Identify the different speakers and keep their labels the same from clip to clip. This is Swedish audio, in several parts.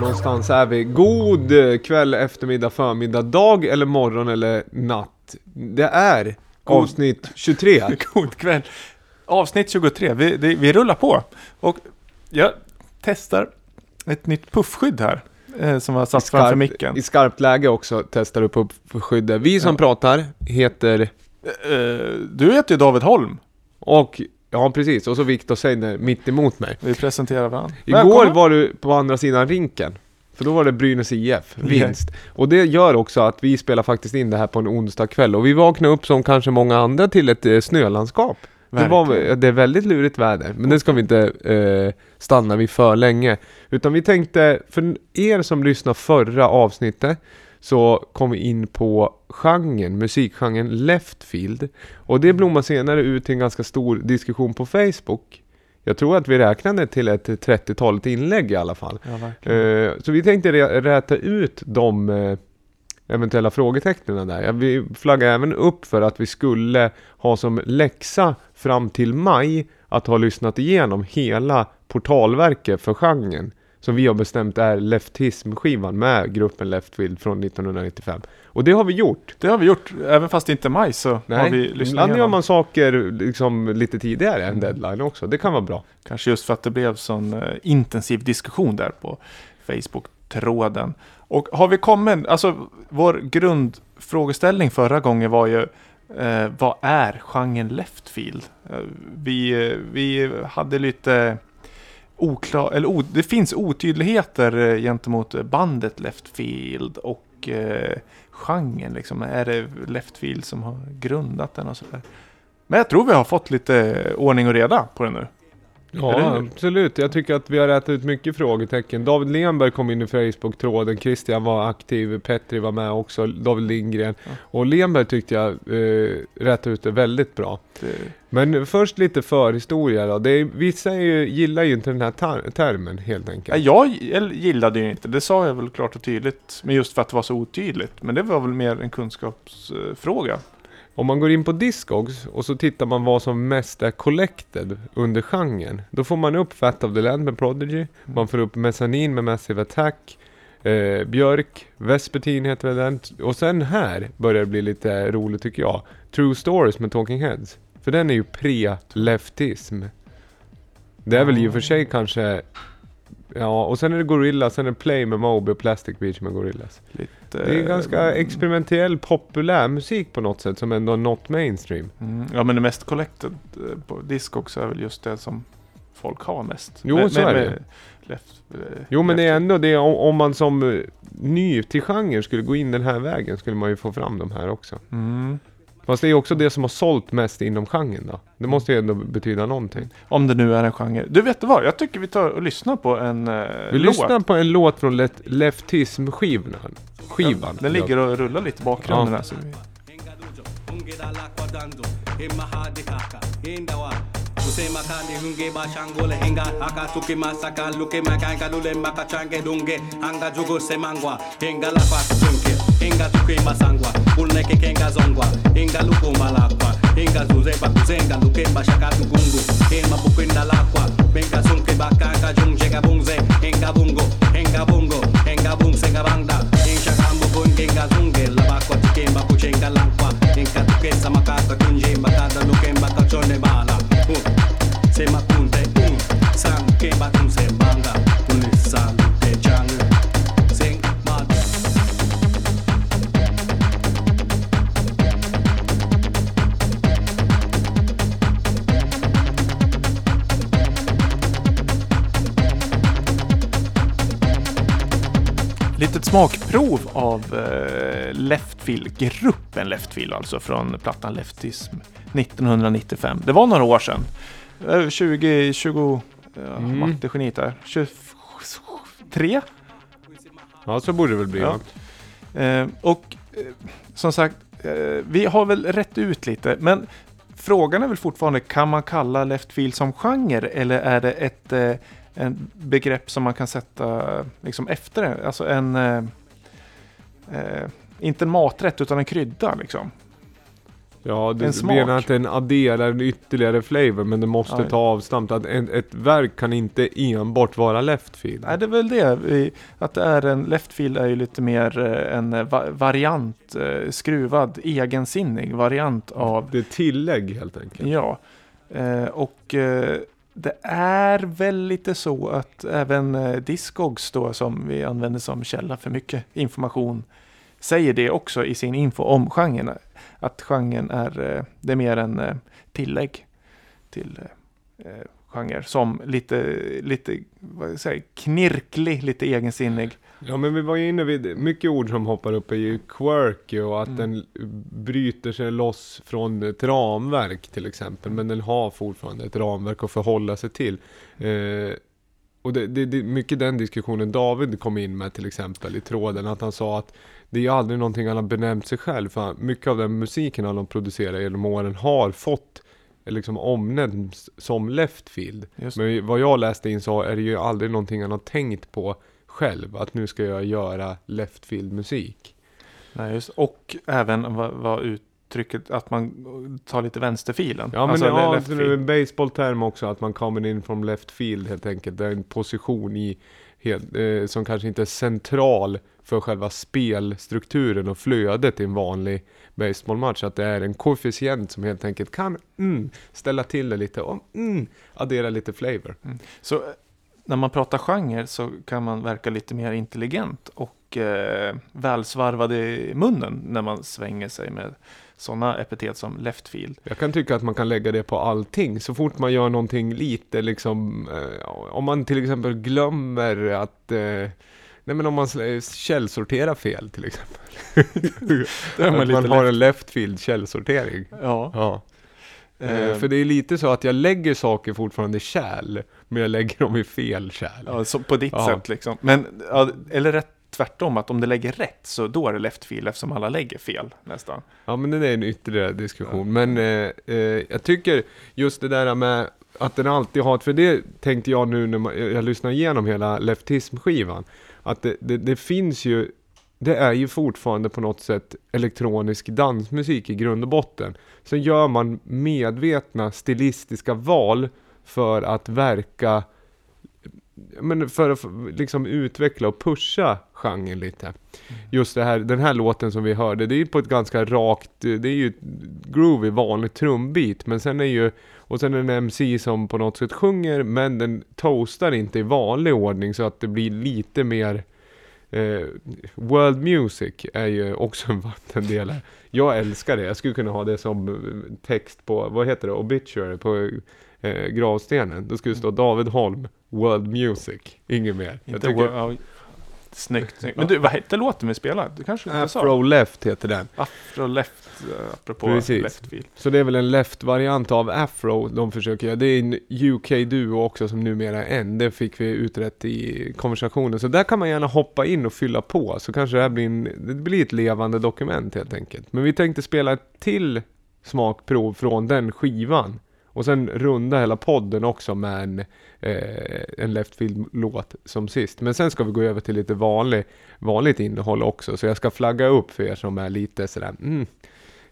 Speaker 1: Någonstans är vi. God eh, kväll, eftermiddag, förmiddag, dag eller morgon eller natt. Det är
Speaker 2: God-
Speaker 1: avsnitt 23.
Speaker 2: God kväll. Avsnitt 23. Vi, det, vi rullar på. Och jag testar ett nytt puffskydd här. Eh, som var satt framför micken.
Speaker 1: I skarpt läge också testar du på skyddet. Vi som
Speaker 2: Ja.
Speaker 1: pratar heter,
Speaker 2: Eh, du heter ju David Holm.
Speaker 1: och ja precis, och så Viktor Seidner mitt emot mig.
Speaker 2: Vi presenterar varandra.
Speaker 1: Igår
Speaker 2: Välkomna.
Speaker 1: var du på andra sidan rinken. För då var det Brynäs IF, vinst. Och det gör också att vi spelar faktiskt in det här på en onsdag kväll. Och vi vaknade upp som kanske många andra till ett eh, snölandskap. Det, var, det är väldigt lurigt väder, men det ska vi inte eh, stanna vid för länge. Utan vi tänkte, för er som lyssnade förra avsnittet, så kom vi in på genren, musikgenren leftfield. Och det blommade senare ut till en ganska stor diskussion på Facebook. Jag tror att vi räknade till ett 30-talet inlägg i alla fall.
Speaker 2: Ja.
Speaker 1: Eh, så vi tänkte rä- räta ut de eh, eventuella frågetecknen där. Vi flaggade även upp för att vi skulle ha som läxa fram till maj att ha lyssnat igenom hela portalverket för genren. Som vi har bestämt är leftism-skivan med gruppen Leftfield från 1995. Och det har vi gjort.
Speaker 2: Det har vi gjort. Även fast det inte är maj så har vi lyssnat
Speaker 1: ibland gör man saker liksom lite tidigare än deadline också. Det kan vara bra.
Speaker 2: Kanske just för att det blev sån eh, intensiv diskussion där på Facebook-tråden. Och har vi kommit, alltså vår grundfrågeställning förra gången var ju eh, vad är genren leftfield? Eh, vi, eh, vi hade lite oklar, eller o, det finns otydligheter eh, gentemot bandet leftfield och eh, genren liksom. Är det leftfield som har grundat den och sådär? Men jag tror vi har fått lite ordning och reda på det nu.
Speaker 1: Ja, absolut. Jag tycker att vi har rätat ut mycket frågetecken. David Lenberg kom in i Facebook-tråden, Christian var aktiv, Petri var med också, David Lindgren.
Speaker 2: Ja.
Speaker 1: Och Lenberg tyckte jag eh, rätade ut det väldigt bra.
Speaker 2: Det,
Speaker 1: Men först lite förhistoria då. Det är, vissa är ju, gillar ju inte den här tar- termen helt enkelt.
Speaker 2: jag gillade ju inte, det sa jag väl klart och tydligt. Men just för att det var så otydligt. Men det var väl mer en kunskapsfråga.
Speaker 1: Om man går in på Discogs och så tittar man vad som mest är collected under genren. Då får man upp Fat of the Land med Prodigy. Man får upp Mezzanine med Massive Attack. Eh, Björk, Vespertine heter väl den. Och sen här börjar det bli lite roligt tycker jag. True Stories med Talking Heads. För den är ju pre-leftism. Det är väl i och för sig kanske... Ja, och sen är det Gorilla, sen är det Play med Moby och Plastic Beach med Gorillas.
Speaker 2: Lite,
Speaker 1: Det är ganska experimentell populär musik på något sätt som ändå är not mainstream.
Speaker 2: Mm, ja, men det mest collected eh, på Discogs är väl just det som folk har mest.
Speaker 1: Jo,
Speaker 2: Med-
Speaker 1: så
Speaker 2: med-
Speaker 1: är det.
Speaker 2: Left, eh,
Speaker 1: Jo men det är ändå det om, om man som eh, ny till genren skulle gå in den här vägen skulle man ju få fram de här också.
Speaker 2: Mm.
Speaker 1: Fast det är också det som har sålt mest inom genren då. Det måste ju ändå betyda någonting.
Speaker 2: Om det nu är en genre. Du vet vad? Jag tycker vi tar och lyssnar på en eh,
Speaker 1: Vi
Speaker 2: låt.
Speaker 1: lyssnar på en låt från Let- Leftism-skivan. Skivan.
Speaker 2: Den ligger och rullar lite i bakgrunden
Speaker 1: Ja.
Speaker 2: här. Så vi...
Speaker 3: ungeda lakwa dando himma hadi kaka indawa usema kandi hunge bashangole henga aka tuki masaka luke makanga lule makachange dunge anga jugo semangwa henga lakwa tunke inga tukema sangwa ulneke kenga zongwa. Inga lukuma lakwa inga zuzeba kuzenga lukemba shaka tukungu ema pukwinda lakwa benga sunke bakaka jungjega bungze. Inga bungo inga bungo inga bungsenga bangda insha kambo kungenga zunge labakwa kuche kuchenga lakwa inga tukesa makaka kunjemba kada lukemba kachone bala. Uh, sema kunte uh, un sam kemba tumse banga
Speaker 2: Litet smakprov av eh, Leftfield, gruppen Leftfield alltså från plattan Leftism 1995. Det var några år sedan. Eh, 20, 20, ja,
Speaker 1: Mm.
Speaker 2: mattegeniet där. 23?
Speaker 1: Ja så borde det väl bli
Speaker 2: Ja. Eh, och eh, som sagt, eh, vi har väl rätt ut lite, men frågan är väl fortfarande, kan man kalla Leftfield som genre eller är det ett eh, en begrepp som man kan sätta liksom efter det? Alltså en, eh, eh, inte en maträtt utan en krydda liksom.
Speaker 1: Ja, du
Speaker 2: En
Speaker 1: menar att den adderar en ytterligare flavor men det måste
Speaker 2: Ja.
Speaker 1: ta avstamp. Att en, ett verk kan inte enbart vara leftfield.
Speaker 2: Nej, det är väl det. Att det är en leftfield är ju lite mer eh, en eh, va- variant, skruvad, egensinnig variant av
Speaker 1: Det är tillägg helt enkelt.
Speaker 2: Ja, och det är väl lite så att även eh, Discogs då som vi använder som källa för mycket information säger det också i sin info om genren. Att genren är, eh, det är mer en eh, tillägg till genre som lite, lite vad jag knirklig, lite egensinnig.
Speaker 1: Ja men vi var ju inne vid, mycket ord som hoppar upp är ju quirky och att
Speaker 2: Mm.
Speaker 1: den bryter sig loss från ett ramverk till exempel. Men den har fortfarande ett ramverk att förhålla sig till. Eh, och det, det, det mycket den diskussionen David kom in med till exempel i tråden. Att han sa att det är ju aldrig någonting han har benämnt sig själv. För mycket av den musiken han har producerat genom åren har fått liksom omnämnts som leftfield.
Speaker 2: Just.
Speaker 1: Men vad jag läste in så är det ju aldrig någonting han har tänkt på själv. Att nu ska jag göra leftfield musik.
Speaker 2: Nej, just, och även vad, vad uttrycket att man tar lite vänsterfilen.
Speaker 1: Ja men
Speaker 2: Alltså,
Speaker 1: ja,
Speaker 2: left
Speaker 1: det är en baseballterm också att man kommer in från left field helt enkelt. Det är en position i helt, eh, som kanske inte är central för själva spelstrukturen och flödet i en vanlig baseballmatch. Att det är en koefficient som helt enkelt kan mm, ställa till det lite och mm, addera lite flavor.
Speaker 2: Så eh, när man pratar genre så kan man verka lite mer intelligent och eh, välsvarvad i munnen när man svänger sig med sådana epitet som left field.
Speaker 1: Jag kan tycka att man kan lägga det på allting. Så fort man gör någonting lite liksom, eh, om man till exempel glömmer att, eh, nej men om man källsorterar fel till exempel.
Speaker 2: Man
Speaker 1: att man har en left field källsortering.
Speaker 2: Ja.
Speaker 1: Ja. Eh, för det är lite så att jag lägger saker fortfarande i kärl, men jag lägger dem i fel kärl.
Speaker 2: ja, så på ditt
Speaker 1: Ja.
Speaker 2: sätt liksom. Men, ja, eller rätt tvärtom, att om det lägger rätt så då är det left field eftersom alla lägger fel nästan.
Speaker 1: Ja men det är en ytterligare diskussion. Men eh, eh, jag tycker just det där med att den alltid har, för det tänkte jag nu när man, jag lyssnar igenom hela Leftism-skivan. Att det, det, det finns ju, det är ju fortfarande på något sätt elektronisk dansmusik i grund och botten. Sen gör man medvetna stilistiska val för att verka men för att liksom utveckla och pusha genren lite. Just det här, den här låten som vi hörde, det är ju på ett ganska rakt, det är ju ett groovy vanlig trumbit, men sen är ju, och sen är det en MC som på något sätt sjunger, men den toastar inte i vanlig ordning så att det blir lite mer eh, World Music är ju också en vattendelare. Jag älskar det, jag skulle kunna ha det som eh, text på, vad heter det, obituary på eh, gravstenen. Då skulle det stå David Holm, World Music, inget mer. Jag
Speaker 2: Inte
Speaker 1: tycker,
Speaker 2: wo- ja, snyggt, snyggt. Men du, vad hette låten vi spelade? Du kanske inte sa?
Speaker 1: Afro Left heter den.
Speaker 2: Afro left, apropå
Speaker 1: Precis.
Speaker 2: left field.
Speaker 1: Så det är väl en left-variant av Afro de försöker göra. Det är en UK-duo också som numera är en. Det fick vi utrett i konversationen. Så där kan man gärna hoppa in och fylla på. Så kanske det här blir, en, det blir ett levande dokument helt enkelt. Men vi tänkte spela ett till smakprov från den skivan. Och sen runda hela podden också med en, eh, en Left Field-låt som sist. Men sen ska vi gå över till lite vanlig, vanligt innehåll också. Så jag ska flagga upp för er som är lite sådär, mm,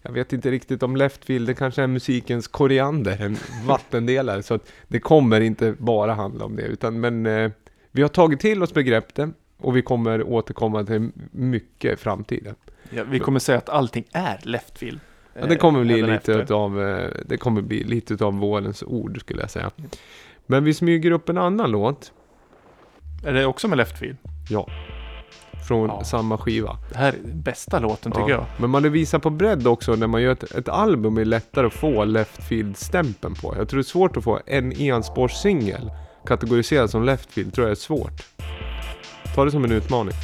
Speaker 1: jag vet inte riktigt om Leftfield, det kanske är musikens koriander, en vattendelare. Så att det kommer inte bara handla om det. Utan, men eh, vi har tagit till oss begreppet och vi kommer återkomma till mycket i framtiden.
Speaker 2: Ja, vi kommer säga att allting är left field.
Speaker 1: Ja, det kommer
Speaker 2: eh,
Speaker 1: bli lite
Speaker 2: efter.
Speaker 1: utav, eh, det kommer bli lite utav vårens ord skulle jag säga. Men vi smyger upp en annan låt.
Speaker 2: Är det också med left field?
Speaker 1: Ja. Från
Speaker 2: Ja.
Speaker 1: samma skiva.
Speaker 2: Det här är den bästa låten tycker jag.
Speaker 1: Men man visar på bredd också när man gör ett, ett album är lättare att få leftfield-stämpeln på. Jag tror det är svårt att få en enspårssingel kategoriserad som leftfield, tror jag är svårt. Ta det som en utmaning.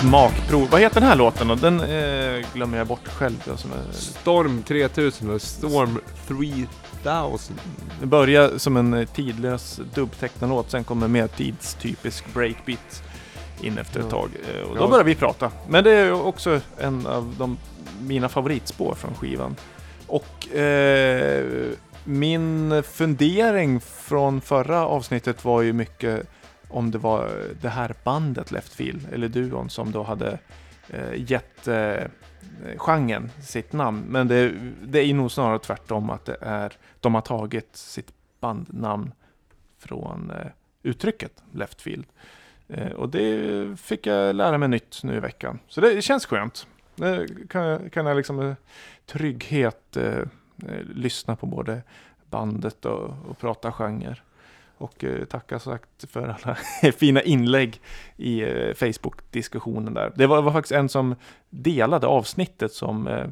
Speaker 2: Smakprov. Vad heter den här låten då? Den eh, glömmer jag bort själv. Då, som är,
Speaker 1: Storm 3000 och Storm 3000.
Speaker 2: det börjar som en eh, tidlös dubbtechnolåt, sen kommer mer tidstypisk breakbeat in efter ett
Speaker 1: Ja.
Speaker 2: tag. Eh, och då
Speaker 1: Ja.
Speaker 2: börjar vi prata. Men det är också en av de, mina favoritspår från skivan. Och eh, min fundering från förra avsnittet var ju mycket om det var det här bandet Leftfield eller duon, som då hade eh, gett eh, genren sitt namn. Men det, det är nog snarare tvärtom att det är, de har tagit sitt bandnamn från eh, uttrycket Leftfield. Eh, och det fick jag lära mig nytt nu i veckan. Så det känns skönt. Det kan, jag- kan jag liksom med trygghet eh, eh, lyssna på både bandet och, och prata genre. Och eh, tacka sagt för alla fina inlägg i eh, Facebook-diskussionen där. Det var, var faktiskt en som delade avsnittet som eh,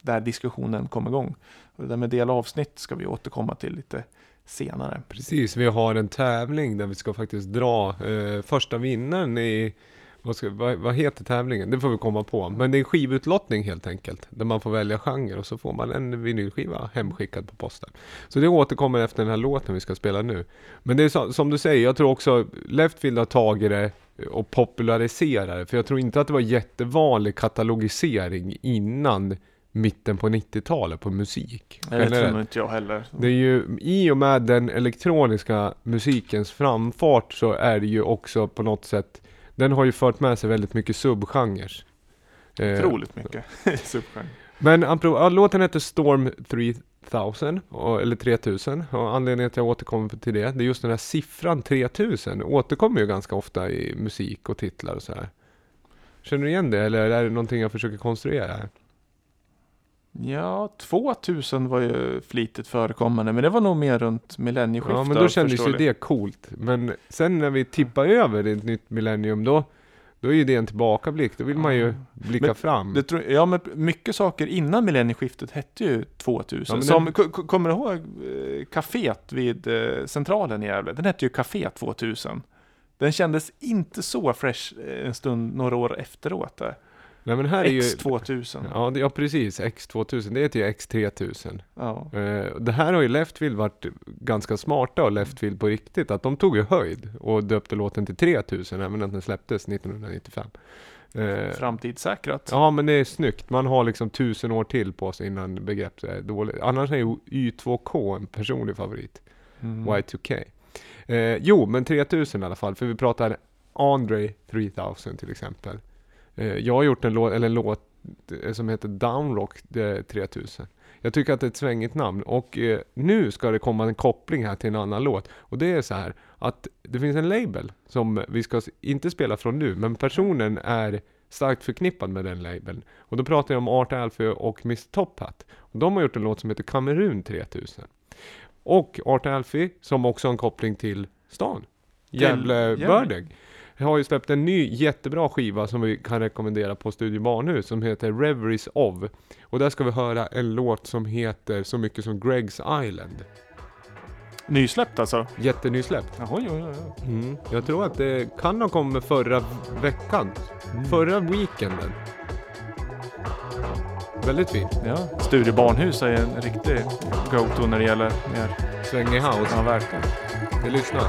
Speaker 2: där diskussionen kom igång. Och det där med dela avsnitt ska vi återkomma till lite senare.
Speaker 1: Precis, vi har en tävling där vi ska faktiskt dra eh, första vinnaren i vad, ska, vad, vad heter tävlingen? Det får vi komma på. Men det är skivutlottning helt enkelt. Där man får välja genre och så får man en vinylskiva hemskickad på posten. Så det återkommer efter den här låten vi ska spela nu. Men det är så, som du säger, jag tror också Leftfield har tagit det och populariserat det. För jag tror inte att det var jättevanlig katalogisering innan mitten på 90-talet på musik.
Speaker 2: Nej, det tror inte jag heller.
Speaker 1: Det är ju, i och med den elektroniska musikens framfart så är det ju också på något sätt, den har ju fört med sig väldigt mycket subgenrer. Eh,
Speaker 2: Otroligt mycket subgenre.
Speaker 1: men ja, låten heter Storm 3000, och, eller 3000, och anledningen till att jag återkommer till det, det är just den här siffran 3000, återkommer ju ganska ofta i musik och titlar och så här. Känner du igen det, eller är det någonting jag försöker konstruera här?
Speaker 2: Ja, 2000 var ju flitigt förekommande, men det var nog mer runt millennieskiftet.
Speaker 1: Ja, men då kändes ju det coolt. Men sen när vi tippar över i ett nytt millennium, då, då är ju det en tillbakablick. Då vill man ju blicka
Speaker 2: Men
Speaker 1: fram.
Speaker 2: Det tror, ja, men mycket saker innan millennieskiftet hette ju 2000.
Speaker 1: Ja,
Speaker 2: Som,
Speaker 1: den-
Speaker 2: ko- ko- Kommer du ihåg eh, kaféet vid eh, Centralen i Gävle? Den hette ju Café 2000. Den kändes inte så fresh eh, en stund några år efteråt. Där.
Speaker 1: Nej, men här är ju...
Speaker 2: X2000. Ja.
Speaker 1: Ja, precis. X2000. Det heter ju X3000.
Speaker 2: Ja.
Speaker 1: Eh, det här har ju Leftfield varit ganska smarta och Leftfield på riktigt. Att de tog ju höjd och döpte låten till 3000, även att den släpptes 1995. Eh,
Speaker 2: Framtidssäkrat.
Speaker 1: Ja men det är snyggt. Man har liksom tusen år till på sig innan begrepp är dåligt. Annars är ju Y2K en personlig favorit.
Speaker 2: Mm.
Speaker 1: Y2K. Eh, jo, men 3000 i alla fall. För vi pratar Andre 3000 till exempel. Eh, jag har gjort en låt, eller en låt eh, som heter Downrock eh, 3000. Jag tycker att det är ett svängigt namn och eh, nu ska det komma en koppling här till en annan låt. Och det är så här att det finns en label som vi ska inte spela från nu, men personen är starkt förknippad med den labeln. Och då pratar jag om Art Alfie och Mr Top Hat. Och de har gjort en låt som heter Kamerun 3000. Och Art Alfie, som också har en koppling till stan. Gävle Birdeg. Har ju släppt en ny jättebra skiva som vi kan rekommendera på Studio Barnhus som heter Reveries of. Och där ska vi höra en låt som heter så mycket som Greg's Island.
Speaker 2: Nysläppt alltså?
Speaker 1: Jättenysläppt.
Speaker 2: Jaha, oj, oj, oj.
Speaker 1: Mm. Jag tror att det kan ha kommit förra veckan. Förra weekenden. Väldigt fint.
Speaker 2: Ja, Studio Barnhus är en riktig go-to när det gäller mer...
Speaker 1: Svängig house.
Speaker 2: Ja, verkligen.
Speaker 1: Vi lyssnar.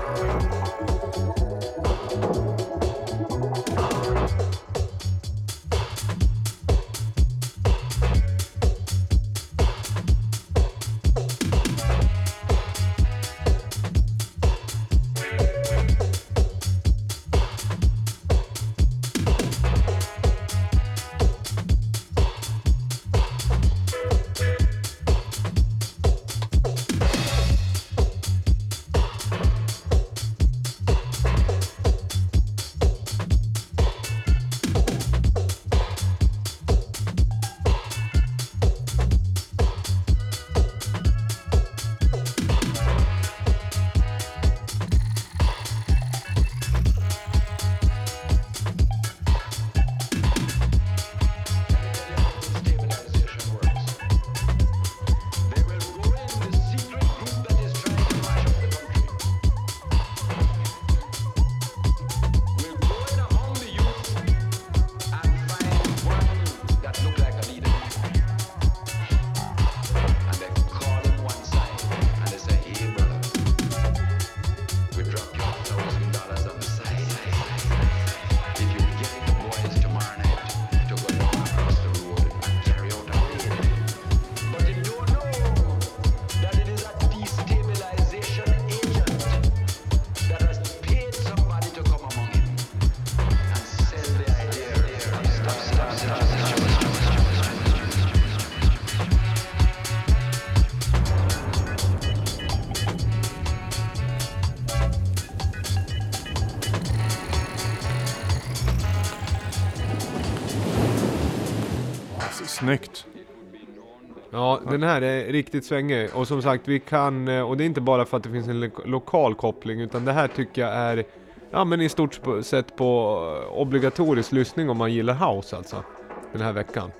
Speaker 1: Den här är riktigt svängig. Och som sagt, vi kan, eh, och det är inte bara för att det finns en lo lokal koppling, utan det här tycker jag är, ja men i stort sett på eh, obligatorisk lyssning om man gillar house alltså. Den här veckan.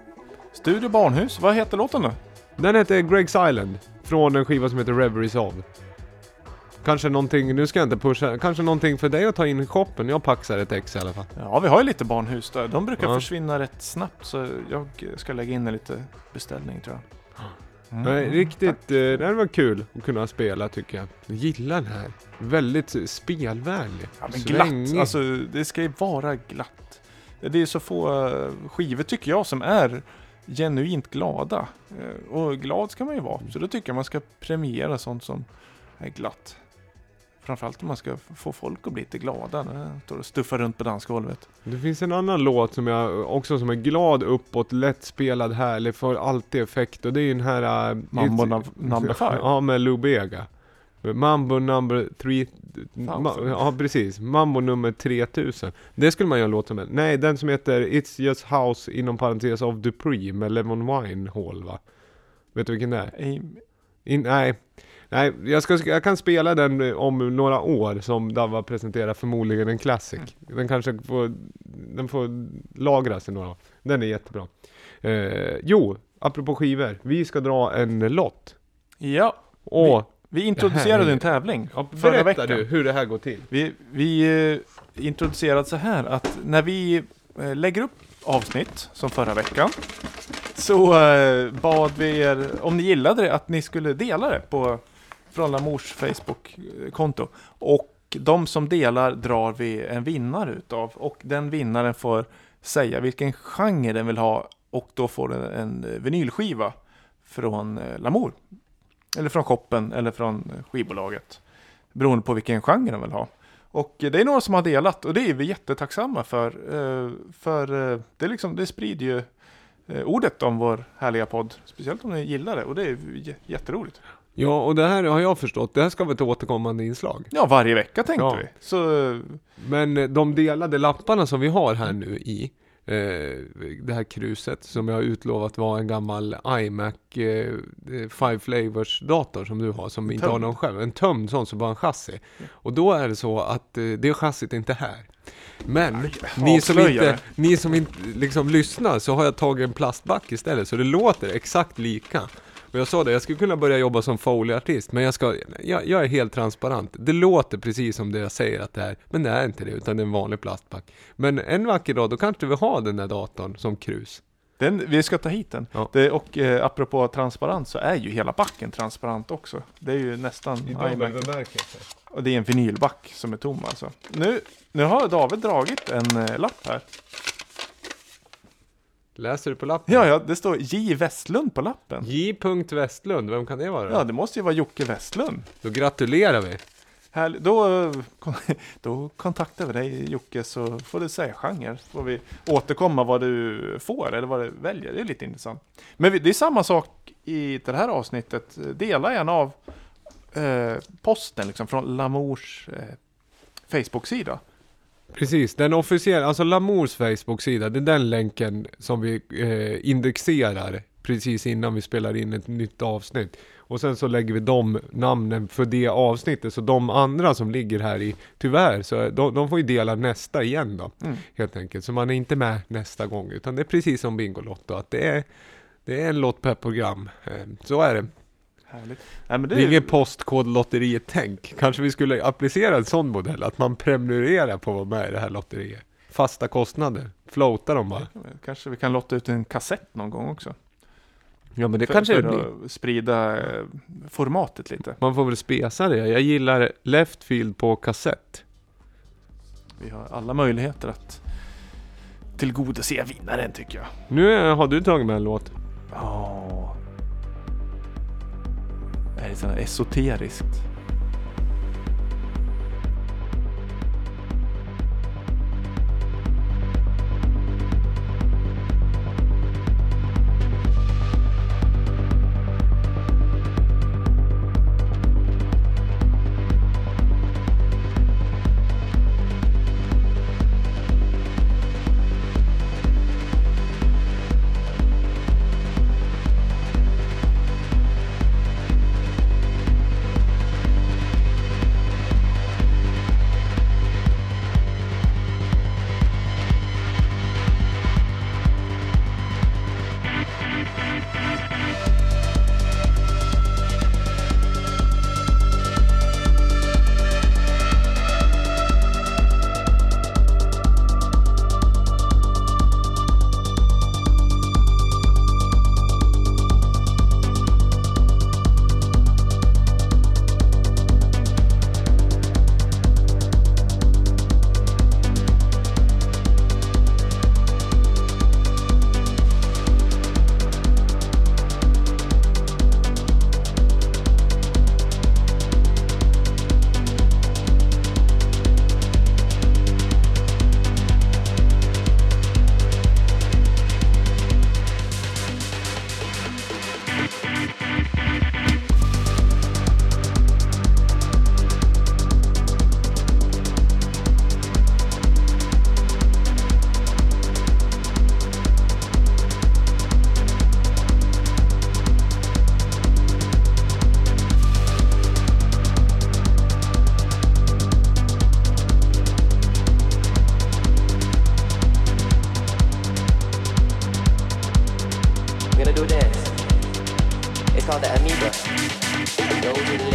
Speaker 2: Studio Barnhus, vad heter låten då?
Speaker 1: Den heter Greg's Island, från en skiva som heter Reveries of. Kanske någonting, nu ska jag inte pusha, kanske någonting för dig att ta in i shoppen. Jag paxar ett ex i alla fall.
Speaker 2: Ja, vi har ju lite barnhus där. De brukar
Speaker 1: Ja.
Speaker 2: försvinna rätt snabbt så jag ska lägga in en lite beställning tror jag.
Speaker 1: Nej, riktigt, eh, det var kul att kunna spela tycker jag. Jag gillar den här. Väldigt spelvänlig.
Speaker 2: Ja, men
Speaker 1: Svängig.
Speaker 2: glatt, alltså det ska ju vara glatt. Det är så få eh, skivor tycker jag som är genuint glada. Eh, Och glad ska man ju vara. Så då tycker jag man ska premiera sånt som är glatt. Framförallt om man ska få folk att bli lite glada när de står och stuffar runt på dansgolvet.
Speaker 1: Det finns en annan låt som jag också som är glad uppåt, lättspelad, härlig, får alltid effekt och det är ju den här... äh,
Speaker 2: Mambo
Speaker 1: It's-
Speaker 2: Num- Number Five.
Speaker 1: Ja, med Lou Bega. Mambo number three... Ma, ja, precis. Mambo nummer 3000. Det skulle man göra en låt som Nej, den som heter It's Just House inom parentes of Dupree med Lemon Wine Hall va? Vet du vilken det är? In, nej. Nej, jag, ska, jag kan spela den eh, om några år som Dava presenterar förmodligen en classic. Den kanske får, den får lagras i några år. Den är jättebra. Eh, jo, apropå skivor. Vi ska dra en lott.
Speaker 2: Ja,
Speaker 1: Och
Speaker 2: vi introducerade
Speaker 1: Det här-
Speaker 2: en tävling
Speaker 1: ja,
Speaker 2: förra
Speaker 1: berätta
Speaker 2: veckan.
Speaker 1: du hur det här går till.
Speaker 2: Vi, vi eh, introducerade så här att när vi eh, lägger upp avsnitt som förra veckan så eh, bad vi er, om ni gillade det, att ni skulle dela det på från Lamours Facebook-konto. Och de som delar drar vi en vinnare utav och den vinnaren får säga vilken genre den vill ha och då får den en vinylskiva från eh, Lamour. Eller från shoppen eller från eh, skivbolaget. Beroende på vilken genre de vill ha. Och det är några som har delat och det är vi jättetacksamma för. Eh, för det, liksom, det sprider ju ordet om vår härliga podd. Speciellt om ni gillar det och det är jätteroligt.
Speaker 1: Ja, och det här har jag förstått. Det här ska vara ett återkommande inslag.
Speaker 2: Ja, varje vecka tänkte
Speaker 1: Ja.
Speaker 2: vi. Så eh,
Speaker 1: Men eh, de delade lapparna som vi har här nu i eh, det här kruset som jag har utlovat var en gammal iMac eh, Five Flavors dator som du har som inte har någon själv. En tömd sån som bara en chassi. Och då är det så att eh, det chassit är inte här. Men ni som, inte, ni som inte liksom lyssnar så har jag tagit en plastback istället så det låter exakt lika. Och jag sa det, jag skulle kunna börja jobba som Foley-artist men jag, ska, jag, jag är helt transparent. Det låter precis som det jag säger att det är, men det är inte det utan det är en vanlig plastback. Men en vacker dag då kanske vi har den där datorn som krus.
Speaker 2: den, vi ska ta hit den.
Speaker 1: Ja.
Speaker 2: Det, och eh, apropå transparent så är ju hela backen transparent också. Det är ju nästan iMac. Och det är en vinylback som är tom alltså. Nu, nu har David dragit en eh, lapp här.
Speaker 1: Läser du på lappen?
Speaker 2: Ja, ja, det står J. Westlund på lappen.
Speaker 1: J. Westlund, vem kan det vara?
Speaker 2: Ja, det måste ju vara Jocke Westlund.
Speaker 1: Då gratulerar vi.
Speaker 2: Här, då, då kontaktar vi dig Jocke så får du säga genre. Så får vi återkomma vad du får eller vad du väljer. Det är lite intressant. Men det är samma sak i det här avsnittet. Dela gärna av eh, posten liksom, från Lamours eh, Facebook-sida.
Speaker 1: Precis, den officiella, alltså Lamours Facebook-sida, det är den länken som vi eh, indexerar precis innan vi spelar in ett nytt avsnitt. Och sen så lägger vi de namnen för det avsnittet, så de andra som ligger här i, tyvärr, så de, de får ju dela nästa igen då,
Speaker 2: Mm.
Speaker 1: helt enkelt. Så man är inte med nästa gång, utan det är precis som Bingolotto, att det är, det är en lott per program. Eh, så är det.
Speaker 2: Härligt. Nej, men det
Speaker 1: Det är ingen postkodlotteriet-tänk. Kanske vi skulle applicera en sån modell, att man prenumererar på att vara med i det här lotteriet. Fasta kostnader, floata dem bara.
Speaker 2: Kanske vi kan lotta ut en kassett någon gång också.
Speaker 1: Ja men det
Speaker 2: för,
Speaker 1: kanske
Speaker 2: för
Speaker 1: det blir.
Speaker 2: att sprida eh, formatet lite.
Speaker 1: Man får väl spesa det. Jag gillar Leftfield på kassett.
Speaker 2: Vi har alla möjligheter att tillgodose vinnaren tycker jag.
Speaker 1: Nu eh, har du tagit med en låt.
Speaker 2: Är så esoteriskt? Yeah. Don't are it.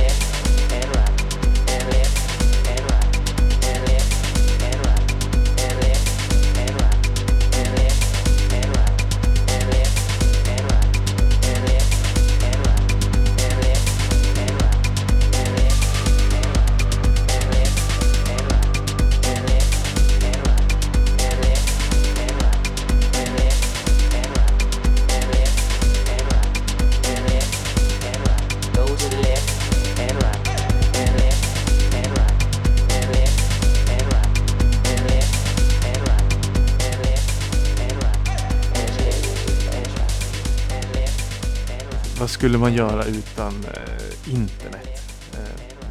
Speaker 2: Skulle man göra utan eh, internet? Eh,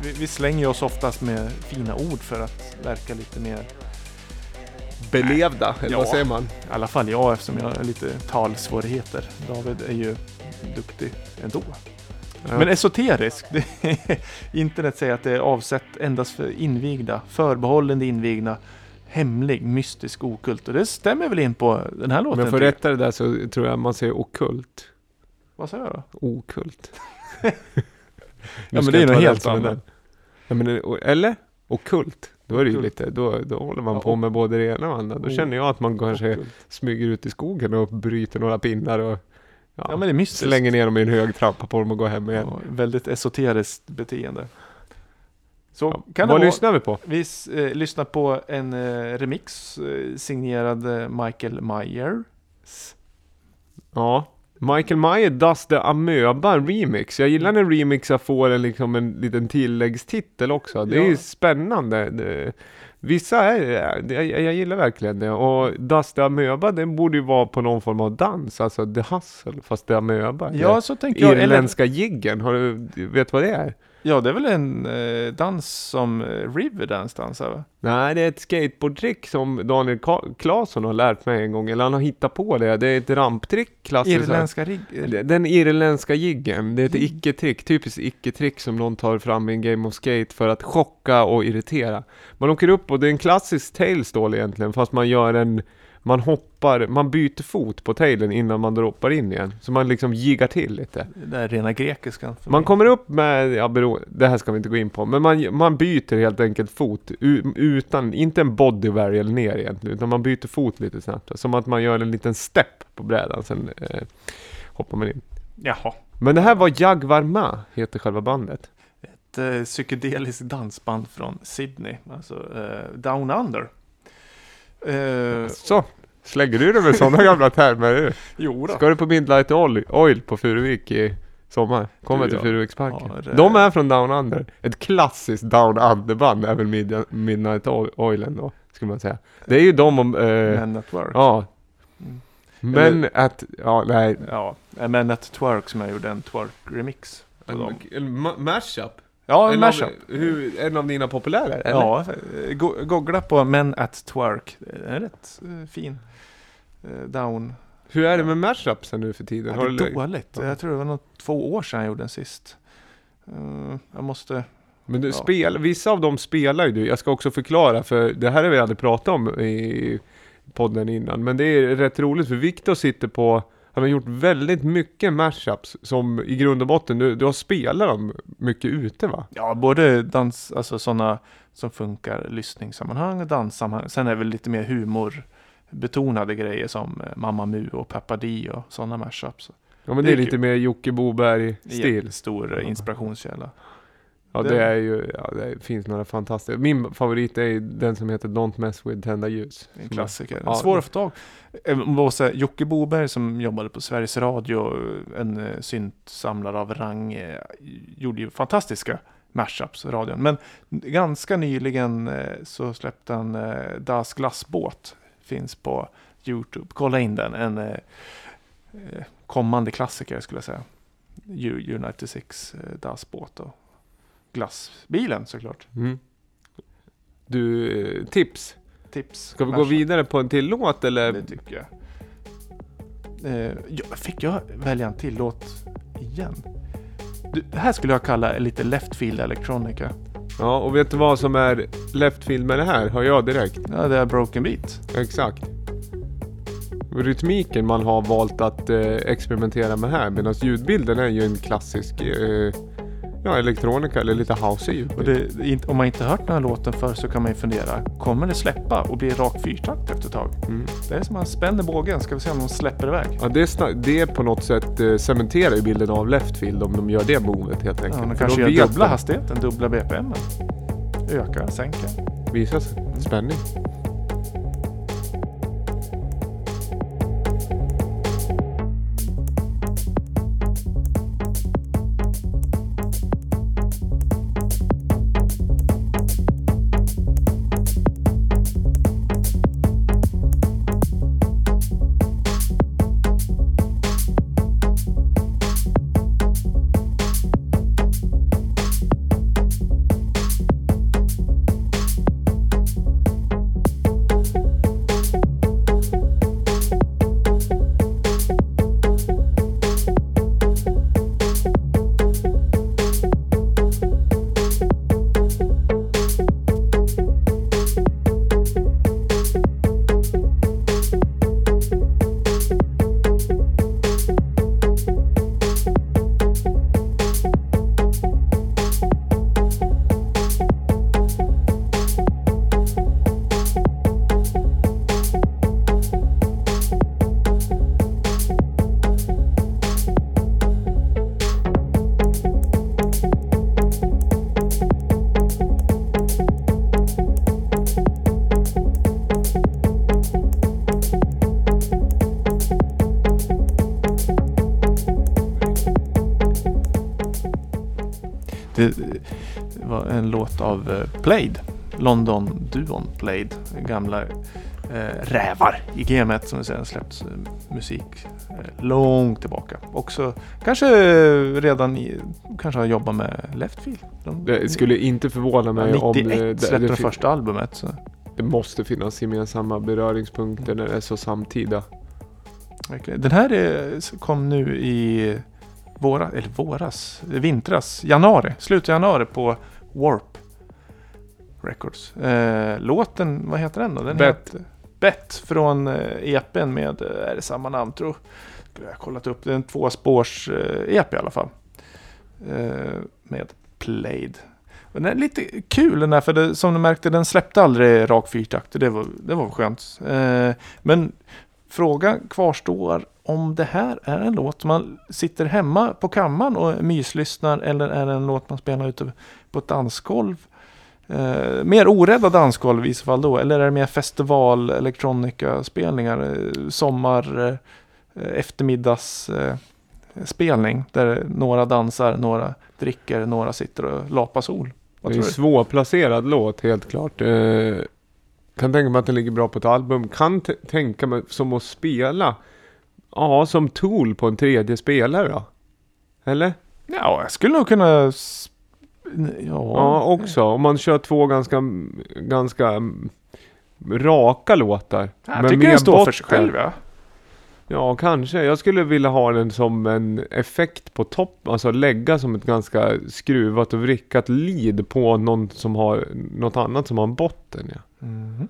Speaker 2: vi, vi slänger oss oftast med fina ord för att verka lite mer,
Speaker 1: Belevda, eller
Speaker 2: Ja.
Speaker 1: vad säger man?
Speaker 2: i alla fall jag eftersom jag har lite talsvårigheter. David är ju duktig ändå.
Speaker 1: Ja.
Speaker 2: Men esoterisk. Internet säger att det är avsett endast för invigda, förbehållen de invigda, hemlig, mystisk, okult. Och det stämmer väl in på den här
Speaker 1: Om
Speaker 2: låten?
Speaker 1: jag får rätta det där så tror jag man säger okult.
Speaker 2: Vad sa jag då?
Speaker 1: Okult.
Speaker 2: Ja, men det är något helt annat.
Speaker 1: Ja, men, det- eller? Okult. Då är det ju lite, då, då håller man
Speaker 2: Ja,
Speaker 1: på med både det ena och andra. Då känner jag att man kanske
Speaker 2: Okult.
Speaker 1: smyger ut i skogen och bryter några pinnar och ja,
Speaker 2: Ja, men det är mystiskt.
Speaker 1: slänger ner dem i en hög trappa på dem och går hem igen.
Speaker 2: Ja, väldigt esoteriskt beteende. Så
Speaker 1: Ja. Vad
Speaker 2: vara.
Speaker 1: lyssnar vi på?
Speaker 2: Vi eh, lyssnar på en eh, remix eh, signerad eh, Michael Myers.
Speaker 1: Ja. Michael Meyer, Does the Amöba remix. Jag gillar när remixar får en, liksom en liten tilläggstitel också. Det är
Speaker 2: Ja.
Speaker 1: ju spännande. Det, vissa är, det, jag, jag gillar verkligen det. Och Does the Amöba, den borde ju vara på någon form av dans. Alltså The Hustle, fast The Amöba.
Speaker 2: Ja, så tänker jag. Eller,
Speaker 1: Irländska jiggen, har du, vet vad det är?
Speaker 2: Ja, det är väl en eh, dans som eh, Riverdance dansar va?
Speaker 1: Nej, det är ett skateboardtrick som Daniel Ka- Claesson har lärt mig en gång. Eller han har hittat på det. Det är ett ramptrick. klassiskt.
Speaker 2: Irländska rig...
Speaker 1: Den irländska jiggen, det är ett
Speaker 2: Mm.
Speaker 1: icke-trick, typiskt icke-trick som någon tar fram i en Game of Skate för att chocka och irritera. Man åker upp och det är en klassisk tailstall egentligen, fast man gör en man hoppar, man byter fot på tailen innan man droppar in igen. Så man liksom jiggar till lite.
Speaker 2: Det är rena grekiskan.
Speaker 1: Man kommer upp med, ja bero, det här ska vi inte gå in på, men man, man byter helt enkelt fot utan, inte en body varial ner egentligen, utan man byter fot lite snabbt. Som att man gör en liten step på brädan, sen eh, hoppar man in.
Speaker 2: Jaha.
Speaker 1: Men det här var Jaguar Ma, heter själva bandet.
Speaker 2: Ett eh, psykedeliskt dansband från Sydney. Alltså eh, Down Under. Eh,
Speaker 1: Så, slänger du dig med sådana gamla termer?
Speaker 2: jo då.
Speaker 1: Ska du på Midnight Oil, Oil på Furuvik i sommar? Kommer
Speaker 2: Du,
Speaker 1: till
Speaker 2: ja.
Speaker 1: Furuviksparken.
Speaker 2: Ja, det-
Speaker 1: De är från Down Under. Ett klassiskt Down Under-band är väl Mid- Midnight Oil- Oilen då, skulle man säga. Det är ju de om... Eh,
Speaker 2: Men at Work.
Speaker 1: ja.
Speaker 2: Mm.
Speaker 1: Men att, ja nej.
Speaker 2: Ja, eh, Men at Twerk som jag gjorde en Twerk-remix.
Speaker 1: En ma- mashup?
Speaker 2: Ja, en
Speaker 1: En
Speaker 2: mashup.
Speaker 1: av, hur, en av dina populära? Eller?
Speaker 2: Ja, eh, go googla på Men at Twerk. Det är rätt eh, fin. Eh, down.
Speaker 1: Hur är det med mashupsen nu för tiden?
Speaker 2: Ja, det är dåligt.
Speaker 1: Ja.
Speaker 2: Jag tror det var något, två år sedan jag gjorde den sist. Eh, jag måste...
Speaker 1: Men du
Speaker 2: Ja.
Speaker 1: spel, vissa av dem spelar ju du. Jag ska också förklara, för det här har vi aldrig pratat om i podden innan. Men det är rätt roligt, för Viktor sitter på, han har gjort väldigt mycket mashups som i grund och botten, du, du har spelat dem mycket ute va?
Speaker 2: Ja, både dans, alltså sådana som funkar lyssningssammanhang och danssammanhang. Sen är det väl lite mer humorbetonade grejer som eh, Mamma Mu och Peppa Di och sådana mashups.
Speaker 1: Ja men
Speaker 2: Det
Speaker 1: det,
Speaker 2: är
Speaker 1: är lite
Speaker 2: kul.
Speaker 1: mer Jocke Boberg-stil.
Speaker 2: Stor eh, inspirationskälla.
Speaker 1: Ja
Speaker 2: det-
Speaker 1: det är ju, ja det finns några fantastiska. Min favorit är den som heter Don't Mess With Tända Ljus.
Speaker 2: En klassiker.
Speaker 1: Ja.
Speaker 2: Svår att få tag. Måste säga, Jocke Boberg som jobbade på Sveriges Radio, en eh, syntsamlare av rang, gjorde ju fantastiska mashups radion. Men ganska nyligen så släppte han Das glassbåt. Finns på Youtube. Kolla in den. En eh, eh, kommande klassiker skulle jag säga. U- United Six eh, Das båt och glassbilen såklart.
Speaker 1: Mm. Du, eh, tips?
Speaker 2: Tips.
Speaker 1: Ska vi gå vidare på en till låt eller?
Speaker 2: Det tycker jag. Eh, fick jag välja en till låt igen? Du, det här skulle jag kalla lite left field electronica.
Speaker 1: Ja, och vet du vad som är left field med det här? Hör jag direkt.
Speaker 2: Ja, det är broken beat.
Speaker 1: Exakt. Rytmiken man har valt att eh, experimentera med här medan ljudbilden är ju en klassisk eh, ja, elektronika eller lite house
Speaker 2: inte- om man inte hört den här låten förr så kan man ju fundera, kommer det släppa och bli rak fyrtakt efter ett tag?
Speaker 1: Mm.
Speaker 2: Det är som man spänner bågen, ska vi se om de släpper iväg.
Speaker 1: Ja, det, är det på något sätt eh, cementerar ju bilden av left field om de gör det movet helt
Speaker 2: Ja,
Speaker 1: enkelt.
Speaker 2: de
Speaker 1: För
Speaker 2: kanske gör dubbla
Speaker 1: de-
Speaker 2: hastigheten, dubbla BPM. Ökar, sänker.
Speaker 1: Visar sig. Spänning.
Speaker 2: Låt av eh, Played. London-duon Played. Gamla eh, rävar i gamet som sen släppts eh, musik eh, långt tillbaka. Också kanske redan i, kanske har jobbat med Leftfield. De,
Speaker 1: Det skulle inte förvåna mig
Speaker 2: ja,
Speaker 1: om
Speaker 2: 91
Speaker 1: det,
Speaker 2: släppte
Speaker 1: det,
Speaker 2: första albumet. Så.
Speaker 1: det måste finnas gemensamma beröringspunkter när det är så samtida.
Speaker 2: Den här är, kom nu i våra, eller våras, vintras, januari, slutet av januari på Warp Records. Eh, låten, vad heter den då? Den
Speaker 1: Bet.
Speaker 2: heter Bet från eh, EPn med, eh, är det samma namn tror jag. Jag har kollat upp, det är en tvåspårs eh, EP i alla fall. Med Played. Den är lite kul den där, för det, som du märkte, den släppte aldrig rak fyrtakt. Det var, det var skönt. Eh, men frågan kvarstår om det här är en låt man sitter hemma på kammaren och myslyssnar eller är det en låt man spelar ute på ett dansgolv. Eh, mer orädda dansgolv i så fall då, eller är det mer festival elektronika spelningar, eh, sommar, eh, eftermiddags eh, spelning där några dansar, några dricker, några sitter och lapar sol. Vad
Speaker 1: det är en svårplacerad låt helt klart. Eh, kan tänka mig att den ligger bra på ett album. Kan tänka mig som att spela. Ja, som Tool på en tredje spelare då. Eller?
Speaker 2: Ja, jag skulle nog kunna... Ja,
Speaker 1: Ja, också. Om man kör två ganska, ganska mm, raka låtar.
Speaker 2: Jag
Speaker 1: Men
Speaker 2: tycker
Speaker 1: med
Speaker 2: den står för
Speaker 1: botten.
Speaker 2: sig själv ja.
Speaker 1: Ja, kanske. Jag skulle vilja ha den som en effekt på topp. Alltså lägga som ett ganska skruvat och vrickat lead på någon som har något annat som har en botten. Ja.
Speaker 2: Mhm.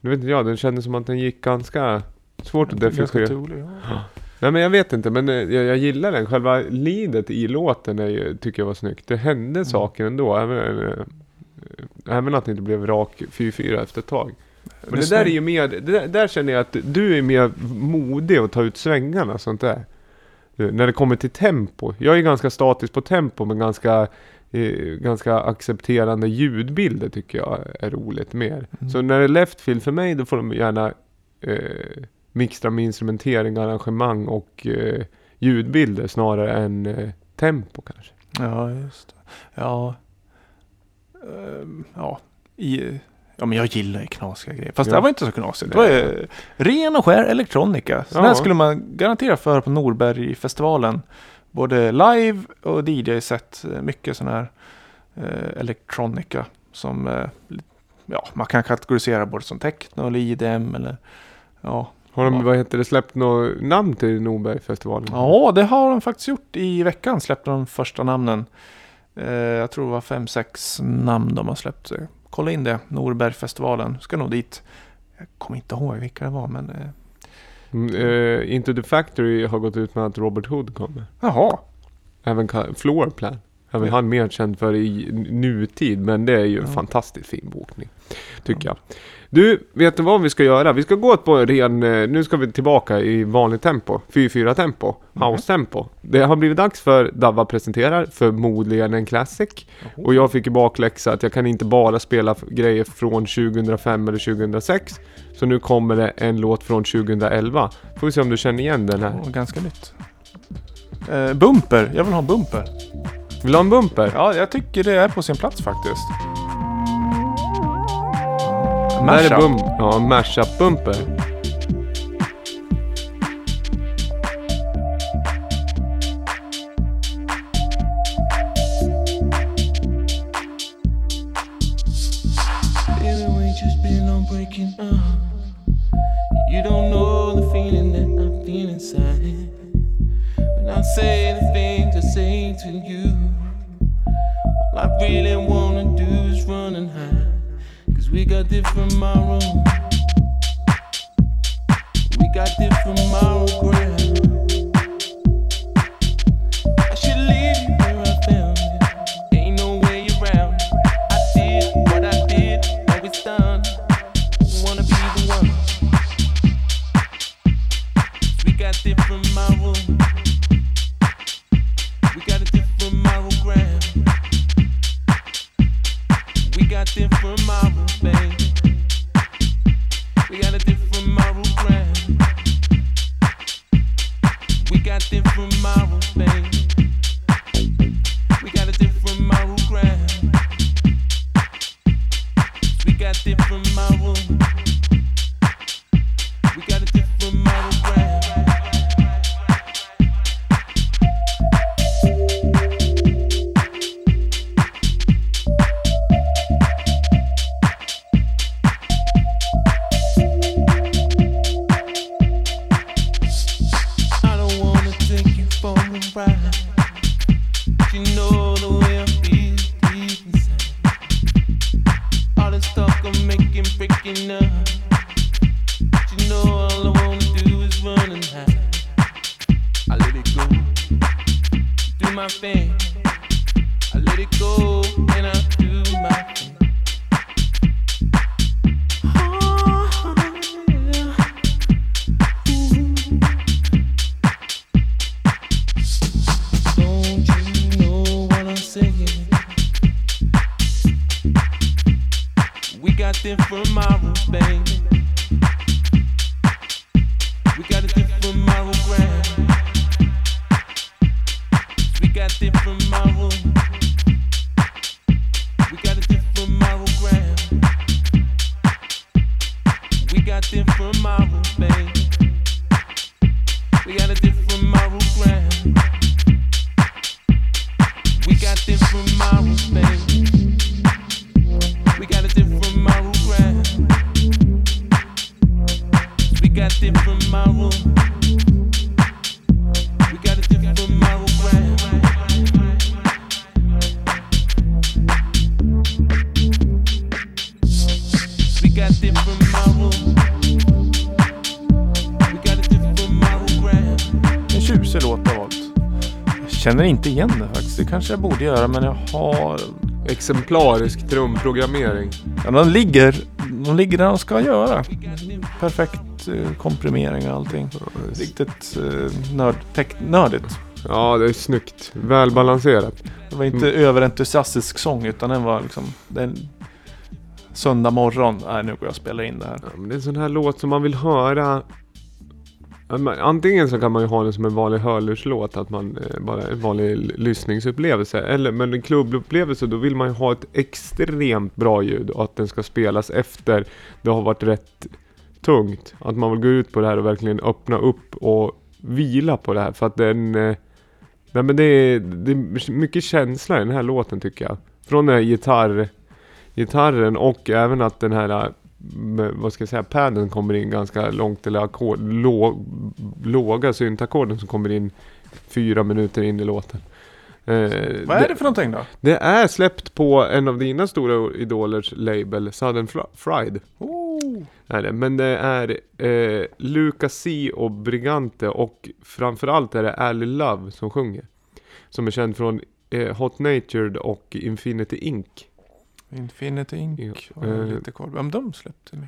Speaker 1: Nu vet inte jag, den kändes som att den gick ganska svårt att
Speaker 2: Ganska
Speaker 1: definiera. Nej men jag vet inte, men eh, jag, jag gillar den. Själva leadet i låten är ju, tycker jag var snyggt. Det hände saker ändå. Även, eh, även att det inte blev rak 4-4 efter ett tag. Men det, där är ju mer, det där, där känner jag att du är mer modig att ta ut svängarna sånt där. Eh, När det kommer till tempo. Jag är ganska statisk på tempo men ganska, eh, ganska accepterande ljudbilder tycker jag är roligt mer.
Speaker 2: Mm.
Speaker 1: Så när det är leftfield för mig då får de gärna eh, mixtra med instrumentering, arrangemang och eh, ljudbilder snarare än eh, tempo kanske.
Speaker 2: Ja, just det. Ja. Ehm, ja. I, ja, men jag gillar ju knasiga grejer. Fast
Speaker 1: Ja.
Speaker 2: det här var inte så knasigt. Det var ju ren och skär elektronika. Så
Speaker 1: Ja.
Speaker 2: här skulle man garanterat få höra på Norbergfestivalen. Både live och DJ-set. Mycket sån här eh, elektronika som eh, ja, man kan kategorisera både som techno eller IDM eller ja.
Speaker 1: Har de,
Speaker 2: Ja.
Speaker 1: vad heter det, släppt något namn till Norbergfestivalen?
Speaker 2: Ja, det har de faktiskt gjort. I veckan släppte de första namnen. Eh, jag tror det var fem, sex namn de har släppt. Kolla in det, Norbergfestivalen. Ska nog dit. Jag kommer inte ihåg vilka det var, men... Eh,
Speaker 1: Mm, eh, Into the Factory har gått ut med att Robert Hood kommer.
Speaker 2: jaha.
Speaker 1: Även Floorplan. Även
Speaker 2: Ja.
Speaker 1: han mer känd för i nutid, men det är ju en
Speaker 2: Ja.
Speaker 1: fantastiskt fin bokning. Tycker jag. Du, vet du vad vi ska göra? Vi ska gå på en ren, eh, nu ska vi tillbaka i vanligt tempo. 4-4 tempo.
Speaker 2: Mhm.
Speaker 1: House-tempo. Det har blivit dags för Davva presenterar, förmodligen en classic. Och jag fick ju bakläxa att jag kan inte bara spela grejer från 2005 eller 2006. Så nu kommer det en låt från 2011. Får vi se om du känner igen den här.
Speaker 2: Åh, ganska nytt. Eh, bumper, jag vill ha en bumper.
Speaker 1: Vill du ha en bumper?
Speaker 2: Ja, jag tycker det är på sin plats faktiskt.
Speaker 4: Uh-huh. I feel inside. When I say the things I say to you, all I really wanna do we got different morals. We got different moral ground.
Speaker 2: Känner inte igen det faktiskt. Det kanske jag borde göra men jag har...
Speaker 1: Exemplarisk trumprogrammering.
Speaker 2: Ja, de ligger, de ligger där de ska göra. Perfekt eh, komprimering och allting. Riktigt eh, nörd, nördigt.
Speaker 1: Ja, det är snyggt. Välbalanserat.
Speaker 2: Det var inte överentusiastisk sång utan den var liksom... Den, söndag morgon. Nej, nu går jag och spelar in det här.
Speaker 1: Ja, men det är en sån här låt som man vill höra. Antingen så kan man ju ha den som en vanlig hörlurslåt, att man eh, bara en vanlig lyssningsupplevelse. Eller men en klubbupplevelse, då vill man ju ha ett extremt bra ljud och att den ska spelas efter det har varit rätt tungt. Att man vill gå ut på det här och verkligen öppna upp och vila på det här. För att den... Eh, nej men det är, det är mycket känsla i den här låten tycker jag. Från den här gitarr, gitarren och även att den här med, vad ska jag säga, padden kommer in ganska långt eller ackord, lå, låga syntackorden som kommer in fyra minuter in i låten. Eh,
Speaker 2: Vad är det för någonting då?
Speaker 1: det är släppt på en av dina stora idolers label, Southern Fr- Fried.
Speaker 2: Oh.
Speaker 1: Är det. Men det är eh, Lucas C och Brigante och framförallt är det Ali Love som sjunger. Som är känd från eh, Hot Natured och Infinity Inc.
Speaker 2: Infinity Inc.
Speaker 1: Ja, eh,
Speaker 2: lite koll. Vem de släppte? ni?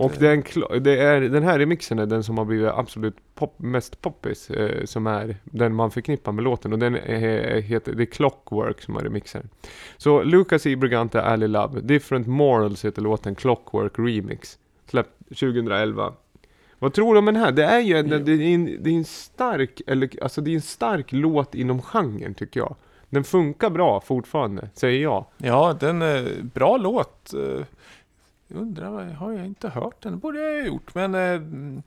Speaker 1: Och
Speaker 2: Det-
Speaker 1: den, det är, den här remixen är den som har blivit absolut pop, mest poppis. Eh, som är den man förknippar med låten. Och den är, heter, det är Clockwork som har remixen. Så Lucas E. Brigante, Ali Love. Different Morals heter låten Clockwork Remix. Släppt 2011. Vad tror du om den här? Det är ju en, det är en, det är en stark, eller, alltså det är en stark låt inom genren tycker jag. Den funkar bra fortfarande, säger jag.
Speaker 2: Ja, den är bra låt. Jag undrar, har jag inte hört den? Det borde jag ha gjort, men... eh, mm,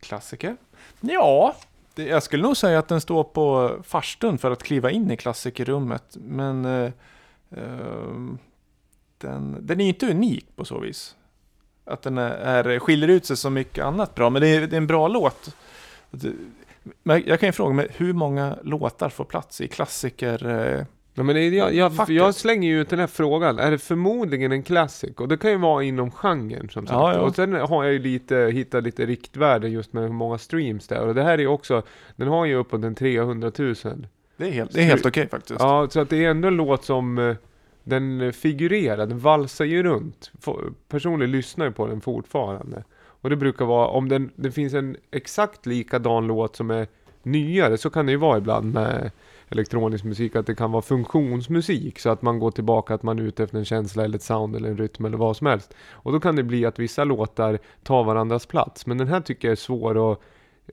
Speaker 2: Klassiker? Ja, det, jag skulle nog säga att den står på farstun för att kliva in i klassikerrummet. Men eh, ehm, den, den är ju inte unik på så vis. Att den är, är, skiljer ut sig så mycket annat bra, men det är, det är en bra låt. Det- Men jag kan ju fråga mig, hur många låtar får plats i klassiker? Eh,
Speaker 1: Ja, men det, jag, jag, jag slänger ju ut den här frågan, är det förmodligen en classic? Och det kan ju vara inom genren som sagt.
Speaker 2: Ja, ja.
Speaker 1: Och sen har jag ju lite, hittat lite riktvärden just med hur många streams det är. Och det här är ju också, den har ju uppåt en 300 000.
Speaker 2: Det är helt, det är helt okej faktiskt.
Speaker 1: Ja, så att det är ändå en låt som eh, den figurerar, den valsar ju runt. Personligen lyssnar ju på den fortfarande. Och det brukar vara, om den, det finns en exakt likadan låt som är nyare, så kan det ju vara ibland med elektronisk musik, att det kan vara funktionsmusik, så att man går tillbaka, att man är ute efter en känsla eller ett sound eller en rytm eller vad som helst. Och då kan det bli att vissa låtar tar varandras plats, men den här tycker jag är svår att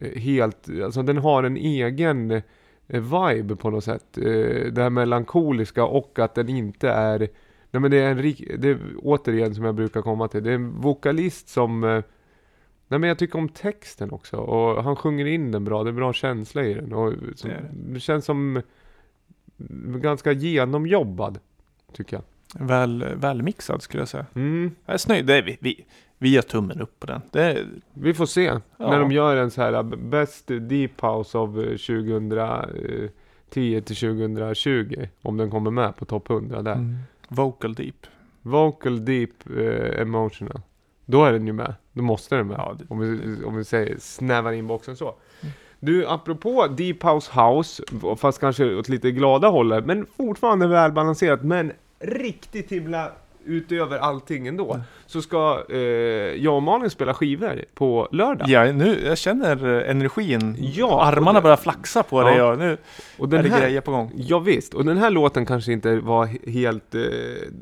Speaker 1: eh, helt, alltså den har en egen eh, vibe på något sätt. Eh, det här melankoliska och att den inte är Nej men det är en det är återigen som jag brukar komma till, det är en vokalist som eh, Nej men jag tycker om texten också och han sjunger in den bra, det är bra känsla i den och som,
Speaker 2: Det
Speaker 1: det känns som ganska genomjobbad, tycker jag.
Speaker 2: Väl, välmixad skulle jag säga.
Speaker 1: Mm.
Speaker 2: Jag är snöjd. Det är vi. Vi, vi gör tummen upp på den. Är,
Speaker 1: Vi får se
Speaker 2: Ja.
Speaker 1: när de gör en så här uh, Best Deep House av uh, 2010 till 2020 om den kommer med på topp 100 där.
Speaker 2: mm, vocal deep.
Speaker 1: Vocal Deep uh, Emotional. Då är den ju med. Då måste den med.
Speaker 2: Ja, det-
Speaker 1: om, vi, om vi säger snävar in boxen så.
Speaker 2: Mm.
Speaker 1: Du, apropå Deep House House, fast kanske åt lite glada hållet, men fortfarande välbalanserat, men riktigt himla utöver allting ändå, så ska eh, jag och Malin spela skivor på lördag.
Speaker 2: Ja, nu, jag känner eh, energin.
Speaker 1: Ja,
Speaker 2: Armarna
Speaker 1: det-
Speaker 2: är flaxa på
Speaker 1: Ja.
Speaker 2: dig och nu
Speaker 1: Och
Speaker 2: är
Speaker 1: den
Speaker 2: det
Speaker 1: här,
Speaker 2: grejer på gång.
Speaker 1: Ja, visst, och den här låten kanske inte var he- helt, eh,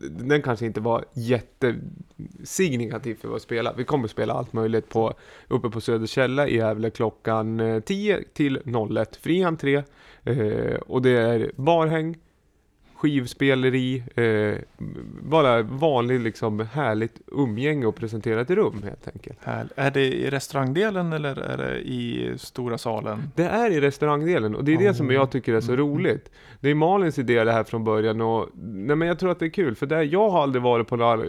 Speaker 1: den kanske inte var jättesignifikativ för att spela. Vi kommer spela allt möjligt på, uppe på Söderkälla i Gävle klockan eh, 10 till 01. Fri entré, eh, och det är barhäng, skivspeleri, eh, bara vanlig liksom härligt umgänge och presentera ett rum helt enkelt.
Speaker 2: Här. Är det i restaurangdelen eller är det i stora salen?
Speaker 1: Det är i restaurangdelen och det är det som
Speaker 2: Oh.
Speaker 1: jag tycker är så roligt. Det är Malins idé det här från början och nej men jag tror att det är kul för det, jag har aldrig varit på några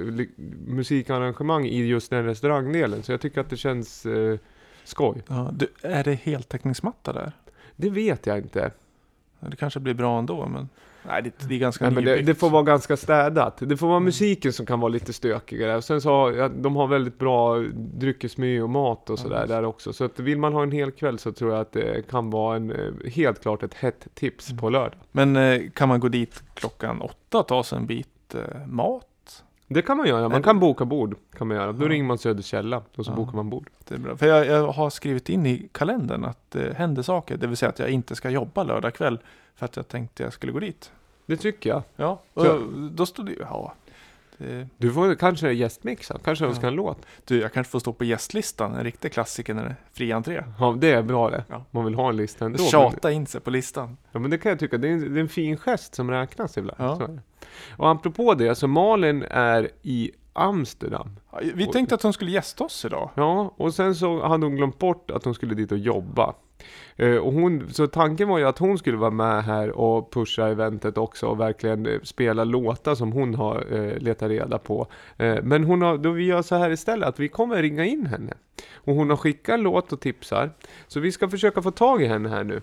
Speaker 1: musikarrangemang i just den restaurangdelen så jag tycker att det känns eh, skoj.
Speaker 2: Ja, du, är det heltäckningsmatta där?
Speaker 1: Det vet jag inte.
Speaker 2: Det kanske blir bra ändå, men nej, det, det är ganska
Speaker 1: Nej, men det, det får vara ganska städat. Det får vara musiken som kan vara lite stökigare. Och sen så har ja, de har väldigt bra dryckesmeny och mat och sådär där också. Så att vill man ha en hel kväll så tror jag att det kan vara en, eh, helt klart ett hett tips på lördag.
Speaker 2: Men eh, kan man gå dit klockan åtta och ta sig en bit eh, mat?
Speaker 1: Det kan man göra, man kan boka bord. Kan man göra. Då
Speaker 2: Ja.
Speaker 1: ringer man Söderkälla och så
Speaker 2: Ja.
Speaker 1: bokar man bord.
Speaker 2: Det är bra. För jag, jag har skrivit in i kalendern att det händer saker. Det vill säga att jag inte ska jobba lördag kväll. För att jag tänkte jag skulle gå dit.
Speaker 1: Det tycker jag.
Speaker 2: Ja,
Speaker 1: Så-
Speaker 2: och då stod det ja. Det,
Speaker 1: Du får kanske gästmixa, kanske önska en låt.
Speaker 2: du, jag kanske får stå på gästlistan. En riktig klassiker när det är fri entré.
Speaker 1: Ja, det är bra det.
Speaker 2: Ja.
Speaker 1: Man vill ha en lista ändå. Men,
Speaker 2: Tjata in sig på listan.
Speaker 1: ja, men det kan jag tycka, det är en, det är en fin gest som räknas ibland.
Speaker 2: Ja.
Speaker 1: Så är det. Och apropå det, så Malin är i Amsterdam.
Speaker 2: Ja, Vi tänkte att hon skulle gästa oss idag.
Speaker 1: Ja, och sen så hade hon glömt bort att hon skulle dit och jobba. Eh, och hon, så tanken var ju att hon skulle vara med här och pusha eventet också och verkligen eh, spela låtar som hon har eh, letat reda på. Men hon har, då vi gör så här istället att vi kommer ringa in henne. Och hon har skickat en låt och tipsar. Så vi ska försöka få tag i henne här nu.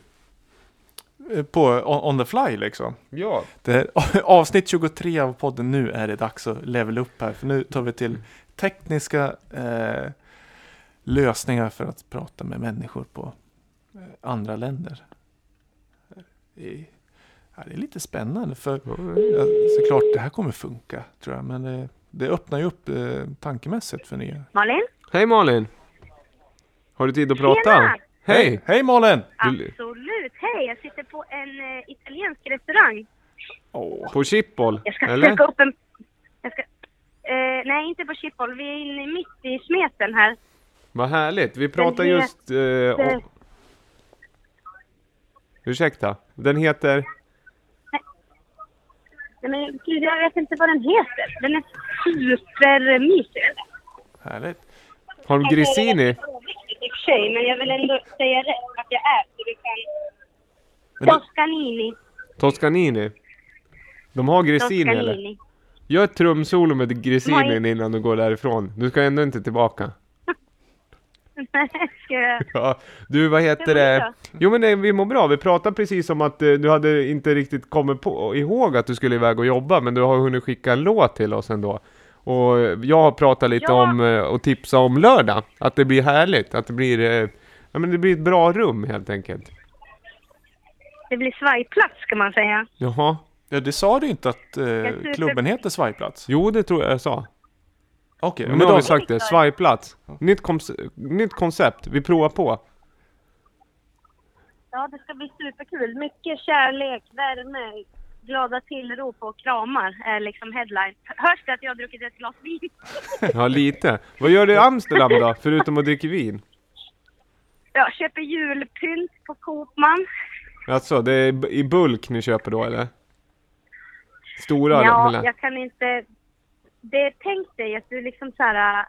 Speaker 2: På on, on the fly liksom.
Speaker 1: Ja.
Speaker 2: Det är, avsnitt 23 av podden. Nu är det dags att level upp här. För nu tar vi till tekniska eh, lösningar för att prata med människor på andra länder. Det, ja, det är lite spännande för ja, såklart det här kommer funka tror jag. Men det, det öppnar ju upp eh, tankemässigt för nya.
Speaker 5: Malin?
Speaker 1: Hej Malin! Har du tid att prata?
Speaker 5: Tjena!
Speaker 1: Hej!
Speaker 2: Hej Malin!
Speaker 5: Absolut. Hej, jag sitter på en eh, italiensk restaurang.
Speaker 2: Åh,
Speaker 1: På Schiphol,
Speaker 5: Jag ska
Speaker 1: eller?
Speaker 5: söka upp en... Jag ska... Eh, nej, inte på Schiphol. Vi är inne mitt i smeten här.
Speaker 1: Vad härligt, vi pratar just... Eh, om... Ursäkta, den heter?
Speaker 5: Nej, men gud, jag vet inte vad den heter. Den är supermysig.
Speaker 2: härligt.
Speaker 1: Har de grissini?
Speaker 5: Det är oviktigt i och för sig, men jag vill ändå säga rätt att jag.
Speaker 2: Men du,
Speaker 5: Toscanini.
Speaker 1: Toscanini? De har grissini eller? Gör ett trumsolo med grissinin
Speaker 5: Nej.
Speaker 1: innan du går därifrån. Du ska ändå inte tillbaka.
Speaker 5: Jag...
Speaker 1: Ja, du vad heter det? Jo men nej, vi mår bra. Vi pratade precis om att eh, du hade inte riktigt kommit på, ihåg att du skulle iväg och jobba, men du har hunnit skicka en låt till oss ändå. Och eh, jag har pratat lite
Speaker 5: Ja.
Speaker 1: om eh, och tipsa om lördag. Att det blir härligt, att det blir, eh, ja men det blir ett bra rum helt enkelt.
Speaker 5: Det blir svajplats kan man säga.
Speaker 1: Jaha.
Speaker 2: ja, det sa du inte att eh,
Speaker 5: super-
Speaker 2: klubben heter Svajplats?
Speaker 1: Jo, det tror jag jag sa.
Speaker 2: Okej,
Speaker 1: Men
Speaker 2: men
Speaker 1: nu har vi sagt det, svajplats. Nytt, konce- nytt koncept, vi provar på.
Speaker 5: Ja, det ska bli superkul. Mycket kärlek, värme, glada tillrop och kramar är liksom headline. Hörs det att jag har druckit ett glas vin?
Speaker 1: Ja, lite. Vad gör du i Amsterdam då, förutom att dricka vin?
Speaker 5: Jag köper julpynt på Coopman.
Speaker 1: Alltså, det är i bulk ni köper då eller? Stora
Speaker 5: Ja,
Speaker 1: lä-
Speaker 5: jag kan inte... Det tänk dig att du liksom så här...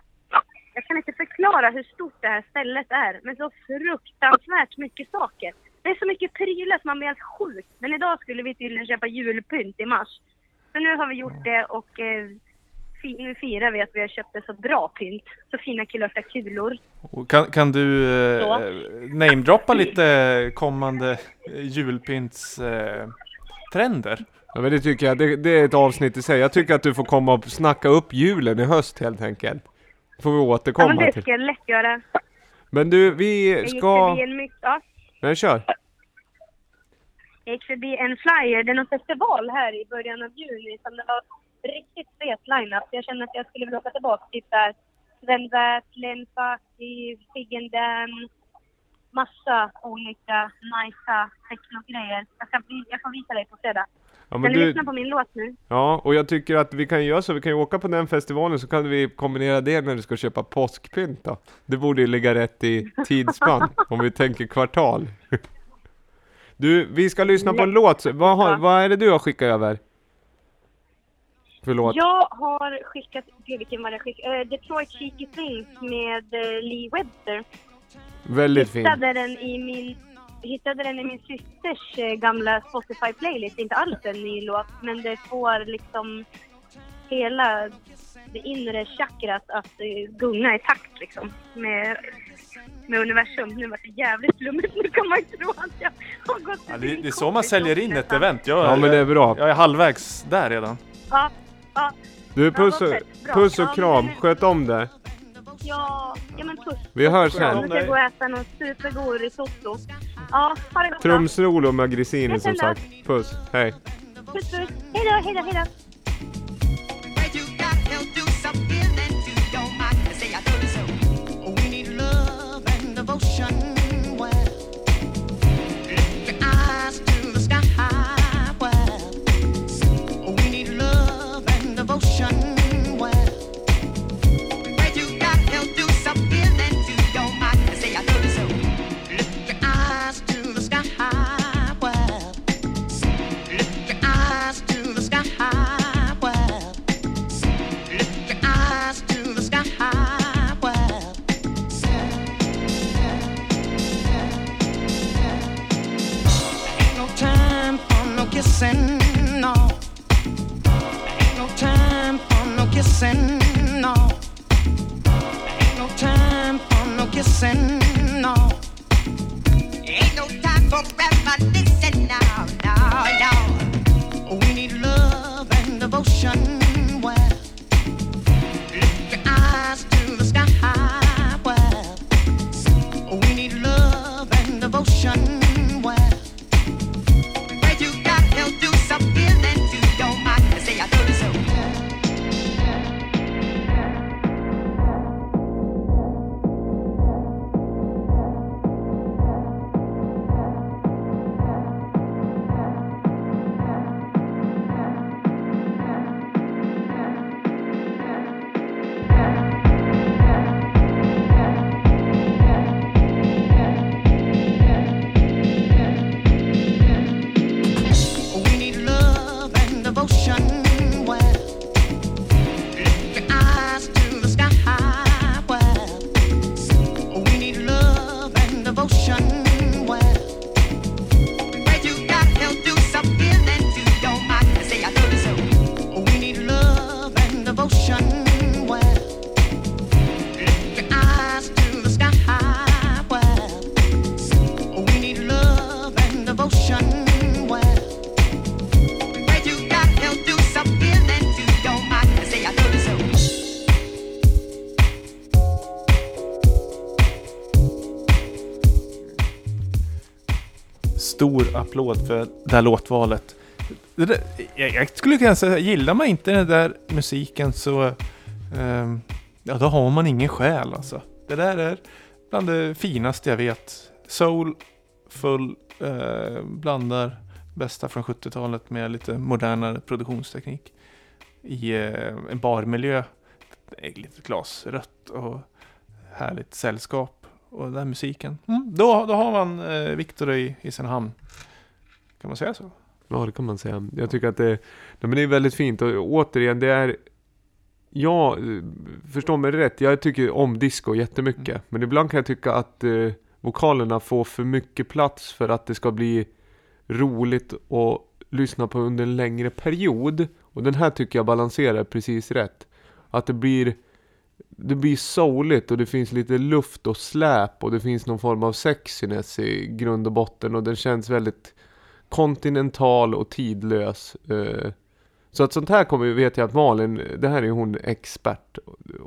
Speaker 5: Jag kan inte förklara hur stort det här stället är, men så fruktansvärt mycket saker. Det är så mycket prylar som man blir helt sjuk. Men idag skulle vi tydligen köpa julpynt i mars. Så nu har vi gjort det och eh, nu firar vi att vi har köpt ett så bra pynt. Så fina kulörta kulor.
Speaker 2: Och Kan, kan du eh, namedroppa lite kommande eh, julpynts eh, trender?
Speaker 1: Ja, men det tycker jag, det, det är ett avsnitt i sig. Jag tycker att du får komma och snacka upp julen i höst helt enkelt. Får vi
Speaker 5: Ja, men
Speaker 1: återkomma
Speaker 5: det
Speaker 1: till.
Speaker 5: ska jag lätt göra.
Speaker 1: Men du, vi
Speaker 5: Jag gick
Speaker 1: ska...
Speaker 5: förbi en mycket... Ja.
Speaker 1: Nej, kör.
Speaker 5: Jag gick förbi en flyer, det är någon festival här i början av juni som det var riktigt fet line-up. Jag känner att jag skulle vilja åka tillbaka. Typ där Sven Väth, Len Fati, Figgen Dan, massa olika nicea techno-grejer. Jag, ska, jag får visa dig på fredag.
Speaker 1: Ja,
Speaker 5: Kan
Speaker 1: men
Speaker 5: du
Speaker 1: du,
Speaker 5: lyssna på min låt nu?
Speaker 1: ja, och jag tycker att vi kan göra så. Vi kan ju åka på den festivalen så kan vi kombinera det när du ska köpa påskpynt då. Det borde ju ligga rätt i tidsspann om vi tänker kvartal. Du, vi ska lyssna på en låt. Vad, har, vad är det du har skickat över? Förlåt.
Speaker 5: Jag har skickat, gud vilken var det jag skickade? Eh, Detroit Cheeky Things med eh, Lee Webster.
Speaker 1: Väldigt fin.
Speaker 5: hittade den i min hittade den i min systers eh, gamla Spotify playlist. Inte alls en ny låt, men det får liksom hela det inre chakrat att eh, gunga i takt liksom med, med universum. Nu var det jävligt flummigt. Nu kan man ju tro att jag har gått
Speaker 2: Ja, det, det är så man
Speaker 5: kompis
Speaker 2: säljer in ett event. Jag,
Speaker 1: Ja men det är bra.
Speaker 2: jag är halvvägs där redan.
Speaker 5: Ja, ja,
Speaker 1: Du, puss.
Speaker 5: Bra.
Speaker 1: puss och
Speaker 5: Ja,
Speaker 1: kram. Sköt om det.
Speaker 5: Ja, ja men puss.
Speaker 1: Vi hörs sen.
Speaker 5: nu ska jag gå och äta någon supergod risotto. Ja, ha det gott.
Speaker 1: Trumsolo med Grisini som sagt. Puss, hej.
Speaker 5: Puss puss. Hejdå, hejdå, hejdå.
Speaker 6: Kissing, no. Ain't no time for no kissing, no. Ain't no time for no kissing, no. Ain't no time for reminiscing now, no, no. We need love and devotion.
Speaker 2: Stor applåd för det här låtvalet. Det där, jag, jag skulle kunna säga, gillar man inte den där musiken så... Eh, ja, då har man ingen själ alltså. Det där är bland det finaste jag vet. Soul, full, eh, blandar bästa från 70-talet med lite modernare produktionsteknik. I eh, en barmiljö. Ett litet glas rött och härligt sällskap. Och den här musiken. Mm, då, då har man eh, Victor i, i sin hamn. Kan man säga så?
Speaker 1: Ja, det kan man säga. Jag tycker att det, nej, men det är väldigt fint och återigen, det är Ja, förstå mig rätt. Jag tycker om disco jättemycket.
Speaker 2: Mm.
Speaker 1: Men ibland kan jag tycka att eh, vokalerna får för mycket plats för att det ska bli roligt att lyssna på under en längre period. Och den här tycker jag balanserar precis rätt. Att det blir det blir souligt och det finns lite luft och släp och det finns någon form av sexiness i grund och botten och den känns väldigt kontinental och tidlös. Eh. Så att sånt här kommer, vet jag att Malin, det här är hon expert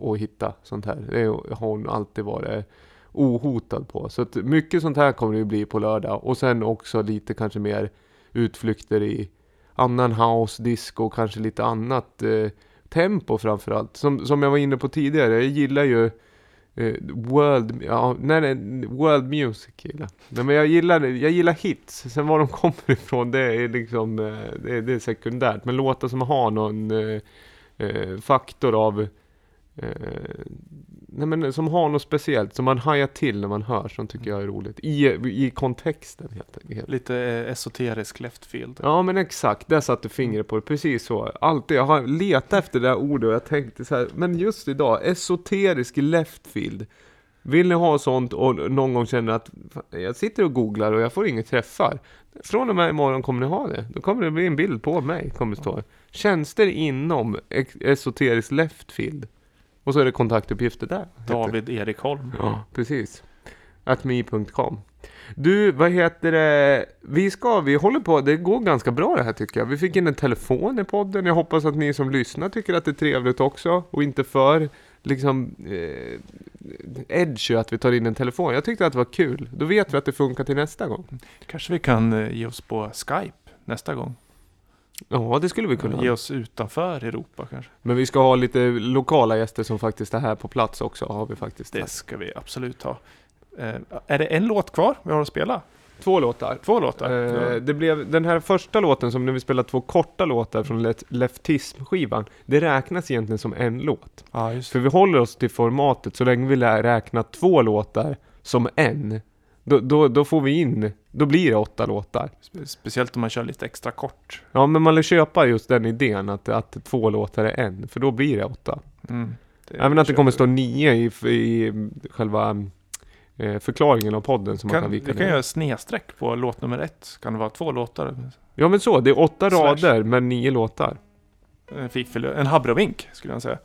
Speaker 1: att hitta sånt här. Det har hon alltid varit ohotad på. Så att mycket sånt här kommer det ju bli på lördag. Och sen också lite kanske mer utflykter i annan house, disco, kanske lite annat eh, tempo framförallt. Som, som jag var inne på tidigare, jag gillar ju eh, world, ja, nej, nej, world music gillar. Nej, men jag gillar, jag gillar hits. Sen var de kommer ifrån, det är liksom, eh, det är, det är sekundärt. Men låtar som har någon eh, eh faktor av eh, Nej men som har något speciellt, som man hajar till när man hör, som tycker jag är roligt. I, i kontexten helt enkelt.
Speaker 2: Lite eh, esoterisk leftfield.
Speaker 1: Ja men exakt, där satte fingret på det, precis så. Alltid, jag har letat efter det där ordet och jag tänkte så här, men just idag, esoterisk leftfield. Vill ni ha sånt och någon gång känner att "Fan, jag sitter och googlar och jag får inga träffar. Från och med imorgon kommer ni ha det. Då kommer det bli en bild på mig, kommer det stå. Tjänster inom esoterisk leftfield. Och så är det kontaktuppgifter där.
Speaker 2: David Erik Holm.
Speaker 1: Ja, precis. Atme.com Du, vad heter det? Vi ska, vi håller på, det går ganska bra det här tycker jag. Vi fick in en telefon i podden. Jag hoppas att ni som lyssnar tycker att det är trevligt också. Och inte för, liksom, eh, edgy att vi tar in en telefon. Jag tyckte att det var kul. Då vet vi att det funkar till nästa gång.
Speaker 2: Kanske vi kan eh, ge oss på Skype nästa gång.
Speaker 1: Ja, det skulle vi kunna.
Speaker 2: Ge oss utanför Europa kanske.
Speaker 1: Men vi ska ha lite lokala gäster som faktiskt är här på plats också, har vi faktiskt.
Speaker 2: Det ska vi absolut ha. Eh, är det en låt kvar vi har att spela?
Speaker 1: Två låtar.
Speaker 2: Två låtar?
Speaker 1: Eh,
Speaker 2: Ja.
Speaker 1: det blev den här första låten som när vi spelar två korta låtar från Le- Leftism-skivan. Det räknas egentligen som en låt.
Speaker 2: Just
Speaker 1: För vi håller oss till formatet så länge vi lär räkna två låtar som en. Då, då, då får vi in, då blir det åtta låtar.
Speaker 2: Spe- Speciellt om man kör lite extra kort.
Speaker 1: Ja men man lär köpa just den idén att, att två låtar är en, för då blir det åtta.
Speaker 2: Mm. Det
Speaker 1: Även att det kommer stå nio i, i själva eh, förklaringen av podden som man kan
Speaker 2: Kan,
Speaker 1: vika
Speaker 2: vi kan
Speaker 1: ner.
Speaker 2: göra snedstreck på låt nummer ett. Kan det vara två låtar?
Speaker 1: Ja men så, det är åtta
Speaker 2: Slash.
Speaker 1: rader men nio låtar.
Speaker 2: En fiffel, en habrovink skulle jag säga.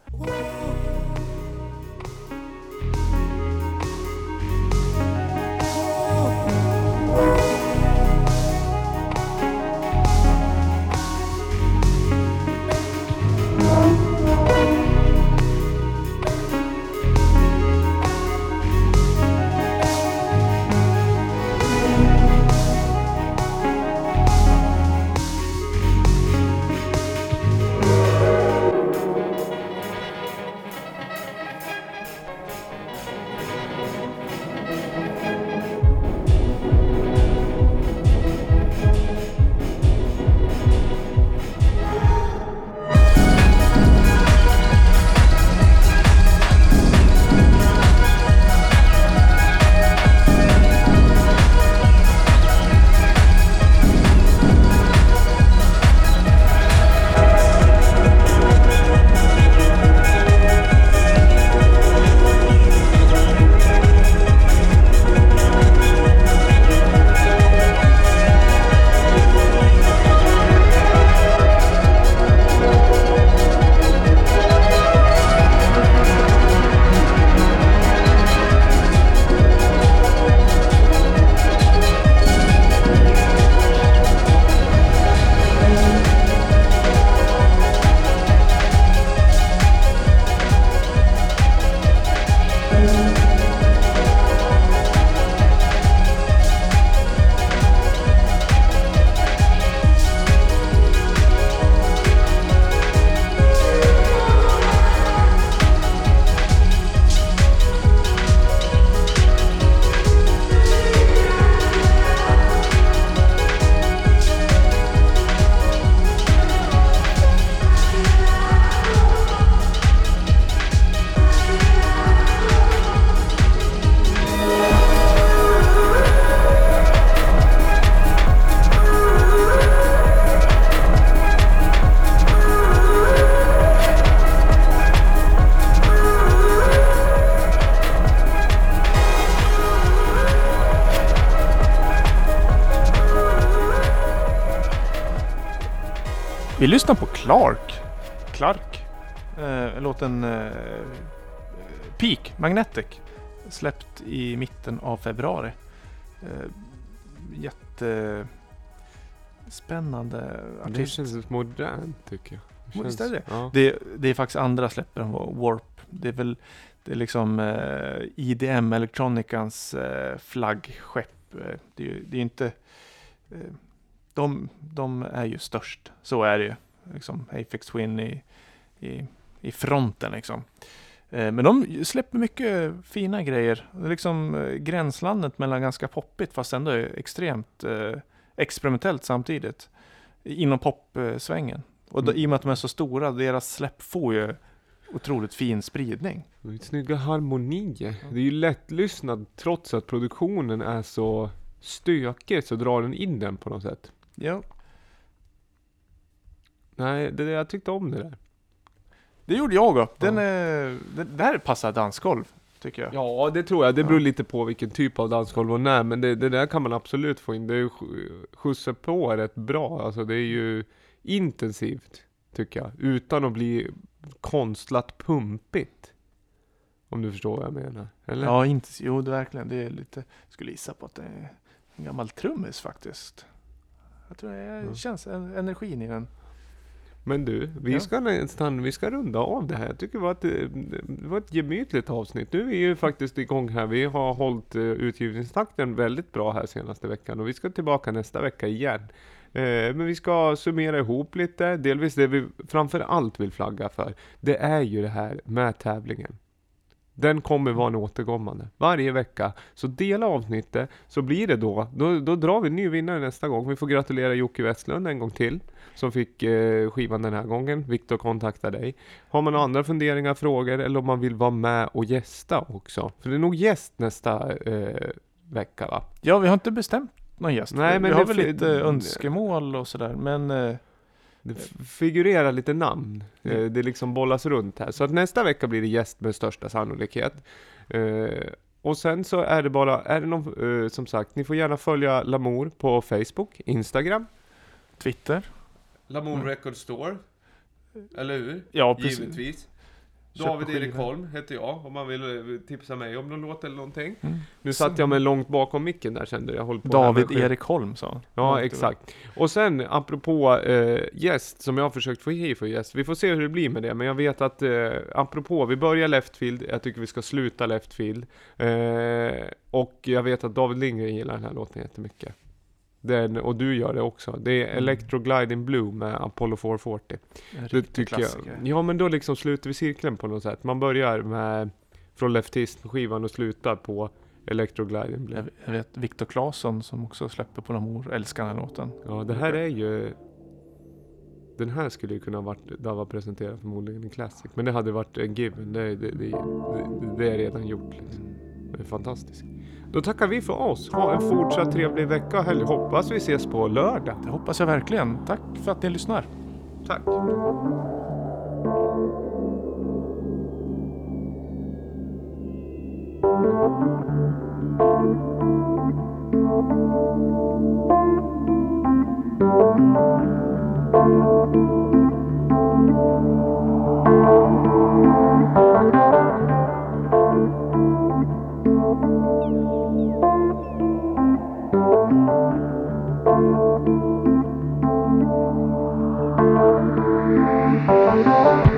Speaker 2: Clark. Clark. Eh, låten eh, Peak Magnetic. Släppt i mitten av februari. Eh, jätte spännande
Speaker 1: Det
Speaker 2: artist.
Speaker 1: känns modernt tycker jag.
Speaker 2: Visst
Speaker 1: känns-
Speaker 2: är det?
Speaker 1: Ja.
Speaker 2: Det, det är faktiskt andra släpp än Warp. Det är väl det är liksom eh, IDM, Electronicans eh, flaggskepp. Eh, det, är ju- det är inte... Eh, de, de är ju störst. Så är det ju. Liksom Apex Twin i, i, i fronten liksom. Eh, men de släpper mycket fina grejer. Det är liksom eh, gränslandet mellan ganska poppigt fast ändå extremt eh, experimentellt samtidigt. Inom popsvängen. Och då,
Speaker 1: Mm.
Speaker 2: i och med att de är så stora, deras släpp får ju otroligt fin spridning.
Speaker 1: Snygga harmonier. Det är ju lättlyssnat trots att produktionen är så stökig så drar den in den på något sätt.
Speaker 2: Ja.
Speaker 1: Nej, det, jag tyckte om det där.
Speaker 2: Det gjorde jag också. Den
Speaker 1: Ja.
Speaker 2: är, det där passar dansgolv, tycker jag.
Speaker 1: Ja, det tror jag. Det beror
Speaker 2: Ja.
Speaker 1: lite på vilken typ av dansgolv hon är. Men det, det där kan man absolut få in. Det är ju sk- skjutsar på rätt bra. Alltså det är ju intensivt, tycker jag. Utan att bli konstlat pumpigt. Om du förstår vad jag menar. Eller?
Speaker 2: Ja, inte, jo det är verkligen. Det är lite, skulle gissa på att det är en gammal trummis faktiskt. Jag tror det
Speaker 1: Ja.
Speaker 2: känns en, energin i den.
Speaker 1: Men du, vi,
Speaker 2: Ja.
Speaker 1: ska nästan, vi ska runda av det här. Jag tycker det var, ett, det var ett gemytligt avsnitt. Nu är vi ju faktiskt igång här. Vi har hållit eh, utgivningstakten väldigt bra här senaste veckan och vi ska tillbaka nästa vecka igen. Eh, Men vi ska summera ihop lite. Delvis det vi framför allt vill flagga för. Det är ju det här med tävlingen. Den kommer vara en återkommande. Varje vecka. Så dela avsnittet, så blir det då. Då, då drar vi en ny vinnare nästa gång. Vi får gratulera Jocke Westlund en gång till. Som fick eh, skivan den här gången. Viktor kontaktar dig. Har man andra funderingar, frågor eller om man vill vara med och gästa också. För det är nog gäst nästa eh, vecka va?
Speaker 2: Ja, vi har inte bestämt någon gäst.
Speaker 1: Nej,
Speaker 2: vi
Speaker 1: men
Speaker 2: har
Speaker 1: det-
Speaker 2: väl lite önskemål och sådär. Men eh,
Speaker 1: Det figurerar lite namn. Eh,
Speaker 2: Mm.
Speaker 1: det liksom bollas runt här. Så att nästa vecka blir det gäst med största sannolikhet. Eh, och sen så är det bara, är det någon, eh, som sagt, ni får gärna följa Lamour på Facebook, Instagram.
Speaker 2: Twitter.
Speaker 1: Lamour
Speaker 2: Mm.
Speaker 1: Record Store. Eller hur?
Speaker 2: Ja, precis.
Speaker 1: Givetvis. David Erik. Holm heter jag, om man vill eh, tipsa mig om någon låt eller någonting.
Speaker 2: Mm.
Speaker 1: Nu satt jag mig långt bakom micken där kände jag. håller på
Speaker 2: David. Erik Holm sa.
Speaker 1: Ja, exakt. Och sen apropå eh, gäst, som jag har försökt få hit för gäst. Vi får se hur det blir med det, men jag vet att eh, apropå, vi börjar leftfield, jag tycker vi ska sluta leftfield. Eh, och jag vet att David Lindgren gillar den här låten jättemycket. Den, och du gör det också. Det är
Speaker 2: Mm.
Speaker 1: Electro Gliding Blue med Apollo 440.
Speaker 2: En
Speaker 1: Det tycker
Speaker 2: klassiker.
Speaker 1: jag. Ja, men då liksom slutar vi cirkeln på något sätt. Man börjar med från leftist-skivan och slutar på Electro Gliding Blue.
Speaker 2: Jag, vet Viktor Claesson som också släpper på Lamour älskar den här låten.
Speaker 1: Ja, det här är ju... Den här skulle ju kunna varit, det var presenterat förmodligen i Classic. Men det hade varit en given. Det, det, det, det, det är redan gjort liksom. Det är fantastiskt. Då tackar vi för oss. Ha en fortsatt trevlig vecka och helg. Hoppas vi ses på lördag.
Speaker 2: Det hoppas jag verkligen. Tack för att ni lyssnar.
Speaker 1: Tack.
Speaker 5: Thank
Speaker 7: Música